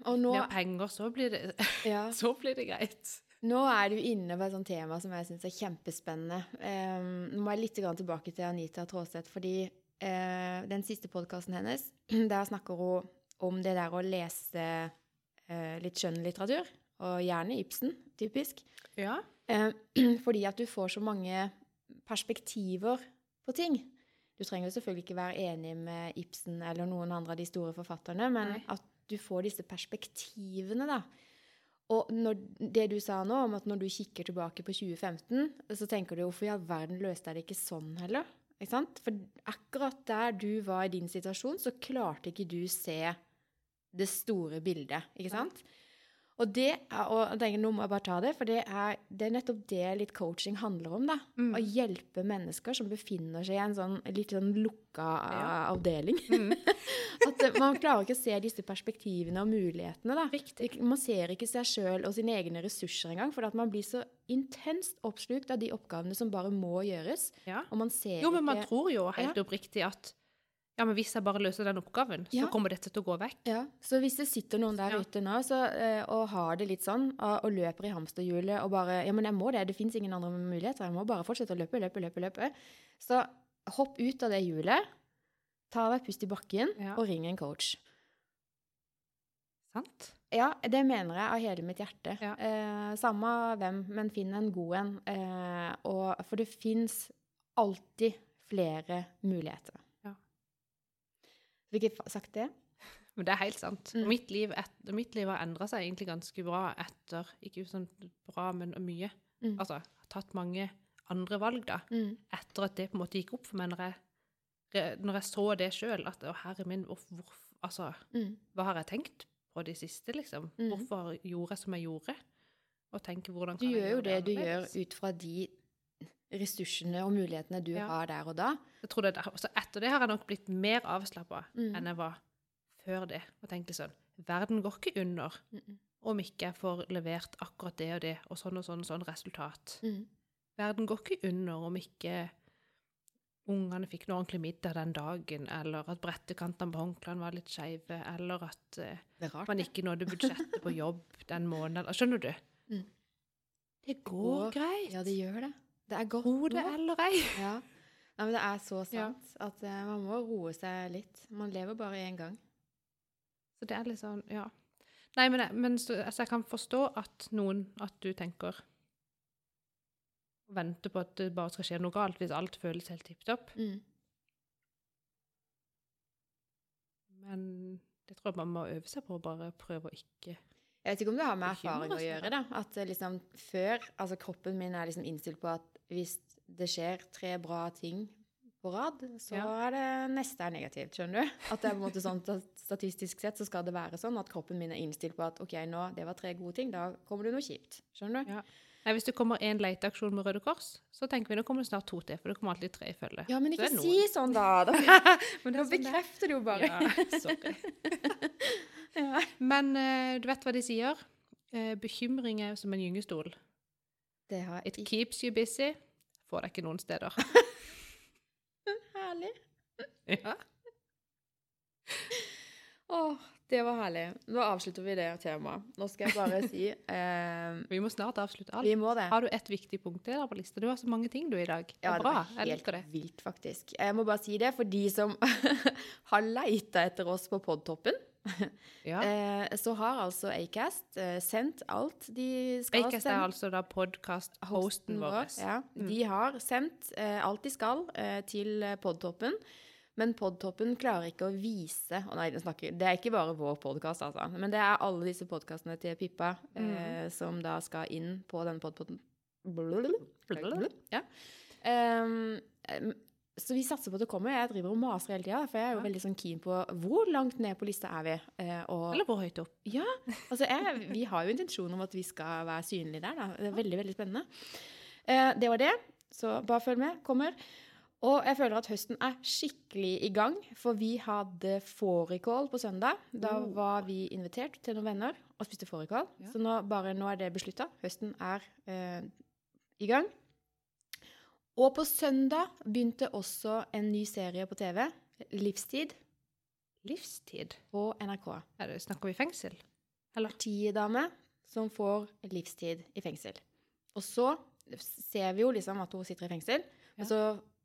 Og nå, mer penger, så blir det, ja. så blir det greit. Nå er du inne på et sånt tema som jeg syns er kjempespennende. Um, nå må jeg litt grann tilbake til Anita Tråseth, fordi uh, den siste podkasten hennes, der snakker hun om det der å lese uh, litt skjønnlitteratur, og gjerne Ibsen, typisk. Ja. Uh, fordi at du får så mange perspektiver på ting. Du trenger selvfølgelig ikke være enig med Ibsen eller noen andre av de store forfatterne, men Nei. at du får disse perspektivene, da. Og når, det du sa nå, om at når du kikker tilbake på 2015, så tenker du hvorfor i all verden løste jeg det ikke sånn heller? Ikke sant? For akkurat der du var i din situasjon, så klarte ikke du se det store bildet, ikke sant? sant? Og det er, og tenker, nå må jeg bare ta det, for det er, det er nettopp det litt coaching handler om, da. Mm. Å hjelpe mennesker som befinner seg i en sånn litt sånn lukka Ja. avdeling. Mm. At eh, man klarer ikke å se disse perspektivene og mulighetene, da. Riktig. Man ser ikke seg sjøl og sine egne ressurser engang, for at man blir så intenst oppslukt av de oppgavene som bare må gjøres. Ja. Og man ser Jo, men man ikke tror jo helt oppriktig at ja, men hvis jeg bare løser den oppgaven, så Ja. kommer dette til å gå vekk. Ja, Så hvis det sitter noen der Ja. ute nå så, eh, og har det litt sånn, og, og løper i hamsterhjulet og bare Ja, men jeg må det, det fins ingen andre muligheter, jeg må bare fortsette å løpe, løpe, løpe, løpe. Så hopp ut av det hjulet, ta deg pust i bakken, Ja. og ring en coach. Sant? Ja, det mener jeg av hele mitt hjerte. Ja. Eh, samme hvem, men finn en god en. Eh, og, for det fins alltid flere muligheter. Fikk jeg sagt det? Men det er helt sant. Mm. Mitt, liv et, mitt liv har endra seg egentlig ganske bra etter Ikke sånn bra, men mye. Mm. Altså, har tatt mange andre valg, da. Mm. Etter at det på en måte gikk opp for meg når jeg, når jeg så det sjøl, at å, herre min, hvor, hvor, altså, Mm. hva har jeg tenkt på de siste, liksom? Mm. Hvorfor gjorde jeg som jeg gjorde? Og tenke hvordan Du kan jeg gjør jo det du gjør ut fra de ressursene og mulighetene du Ja. har der og da. Jeg tror det er der. Så etter det har jeg nok blitt mer avslappa Mm. enn jeg var før det. Og tenkte sånn Verden går ikke under Mm. om ikke jeg får levert akkurat det og det, og sånn og sånn og sånn resultat. Mm. Verden går ikke under om ikke ungene fikk noe ordentlig middag den dagen, eller at brettekantene på håndklærne var litt skeive, eller at eh, rart. man ikke nådde budsjettet på jobb den måneden. Skjønner du? Mm. Det går går- greit. Ja, det gjør det. Det er godt Tro det eller ei. Ja. Nei, men det er så Ja. sant at uh, man må roe seg litt. Man lever bare én gang. Så det er litt sånn, ja. Nei, men, jeg, men så, altså, jeg kan forstå at noen, at du tenker Venter på at det bare skal skje noe galt hvis alt føles helt tipp topp. Mm. Men det tror jeg man må øve seg på, å bare prøve å ikke Jeg vet ikke om det har med erfaring å gjøre. da. At eh, liksom før Altså kroppen min er liksom innstilt på at hvis det skjer tre bra ting på rad, så Ja. er det neste er negativt. Skjønner du? At det er på en måte sånn at statistisk sett så skal det være sånn at kroppen min er innstilt på at OK, nå, det var tre gode ting, da kommer det noe kjipt. Skjønner du? Ja. Nei, Hvis det kommer én leteaksjon med Røde Kors, så tenker vi nå kommer det snart to til, for det kommer alltid tre i følge. Ja, men ikke si sånn, da! Da, Men er sånn er. bekrefter du jo bare. Ja, sorry. Ja. Men uh, du vet hva de sier? Uh, bekymring er som en gyngestol. Det har It jeg keeps you busy. Får deg ikke noen steder. Herlig. Ja. Åh, det var herlig. Nå avslutter vi det temaet. Nå skal jeg bare si eh, Vi må snart avslutte alt. Vi må det. Har du et viktig punkt til der på lista? Du har så mange ting du i dag. Det Ja, det bra. var Jeg helt liker det. vilt, faktisk. Jeg må bare si det for de som har leita etter oss på Podtoppen. Ja. Eh, så har altså Acast eh, sendt alt de skal Acast er altså da podkast-hosten vår. Ja, Mm. de har sendt eh, alt de skal eh, til Podtoppen. Men Podtoppen klarer ikke å vise og nei, snakker, Det er ikke bare vår podkast, altså. Men det er alle disse podkastene til Pippa Mm. eh, som da skal inn på den podpotten. Ja. Så vi satser på at det kommer. Jeg driver og maser hele tida, for jeg er jo veldig sånn keen på hvor langt ned på lista er vi. Eh, og Eller hvor høyt opp? ja, altså jeg, vi har jo intensjon om at vi skal være synlige der. Da. Det er veldig, veldig spennende. Eh, det var det, så bare følg med. Kommer. Og jeg føler at høsten er skikkelig i gang, for vi hadde fårikål på søndag. Da Oh. var vi invitert til noen venner og spiste fårikål. Ja. Så nå, bare, nå er det beslutta. Høsten er eh, i gang. Og på søndag begynte også en ny serie på TV, Livstid, Livstid. på NRK. Er det, snakker vi fengsel? Eller? partiedame som får livstid i fengsel. Og så ser vi jo liksom at hun sitter i fengsel, Ja. og så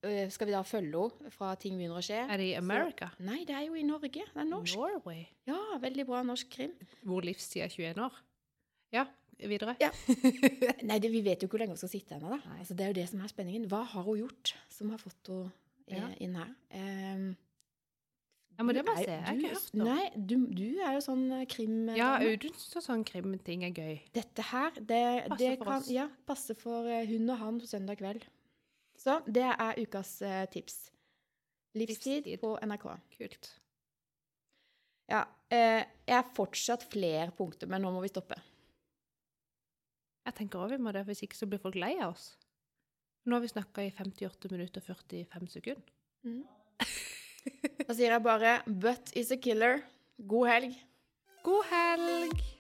ø, skal vi da følge henne fra ting begynner å skje. Er det i America? Så, nei, det er jo i Norge. Det er norsk. Norway? Ja, veldig bra norsk krim. Hvor livstid er 21 år? Ja, videre. Ja. Nei, det, vi vet jo ikke hvor lenge hun skal sitte ennå, Altså, det er jo det som er spenningen. Hva har hun gjort som har fått henne eh, inn her? Um, Ja, men det må jeg se. Jeg har du- ikke hørt om. Nei, du, du er jo sånn eh, krim... Ja, Audun syns sånn krimting er gøy. Dette her, det, Passer det kan ja, passe for eh, hun og han på søndag kveld. Så det er ukas uh, tips. Livstid, Livstid. på NRK. Kult. Ja, eh, jeg har fortsatt flere punkter, men nå må vi stoppe. Jeg tenker også vi må det, hvis ikke så blir folk lei av oss. Nå har vi snakka i 58 minutter og 45 sekunder. Da sier jeg bare 'but is a killer'. God helg. God helg!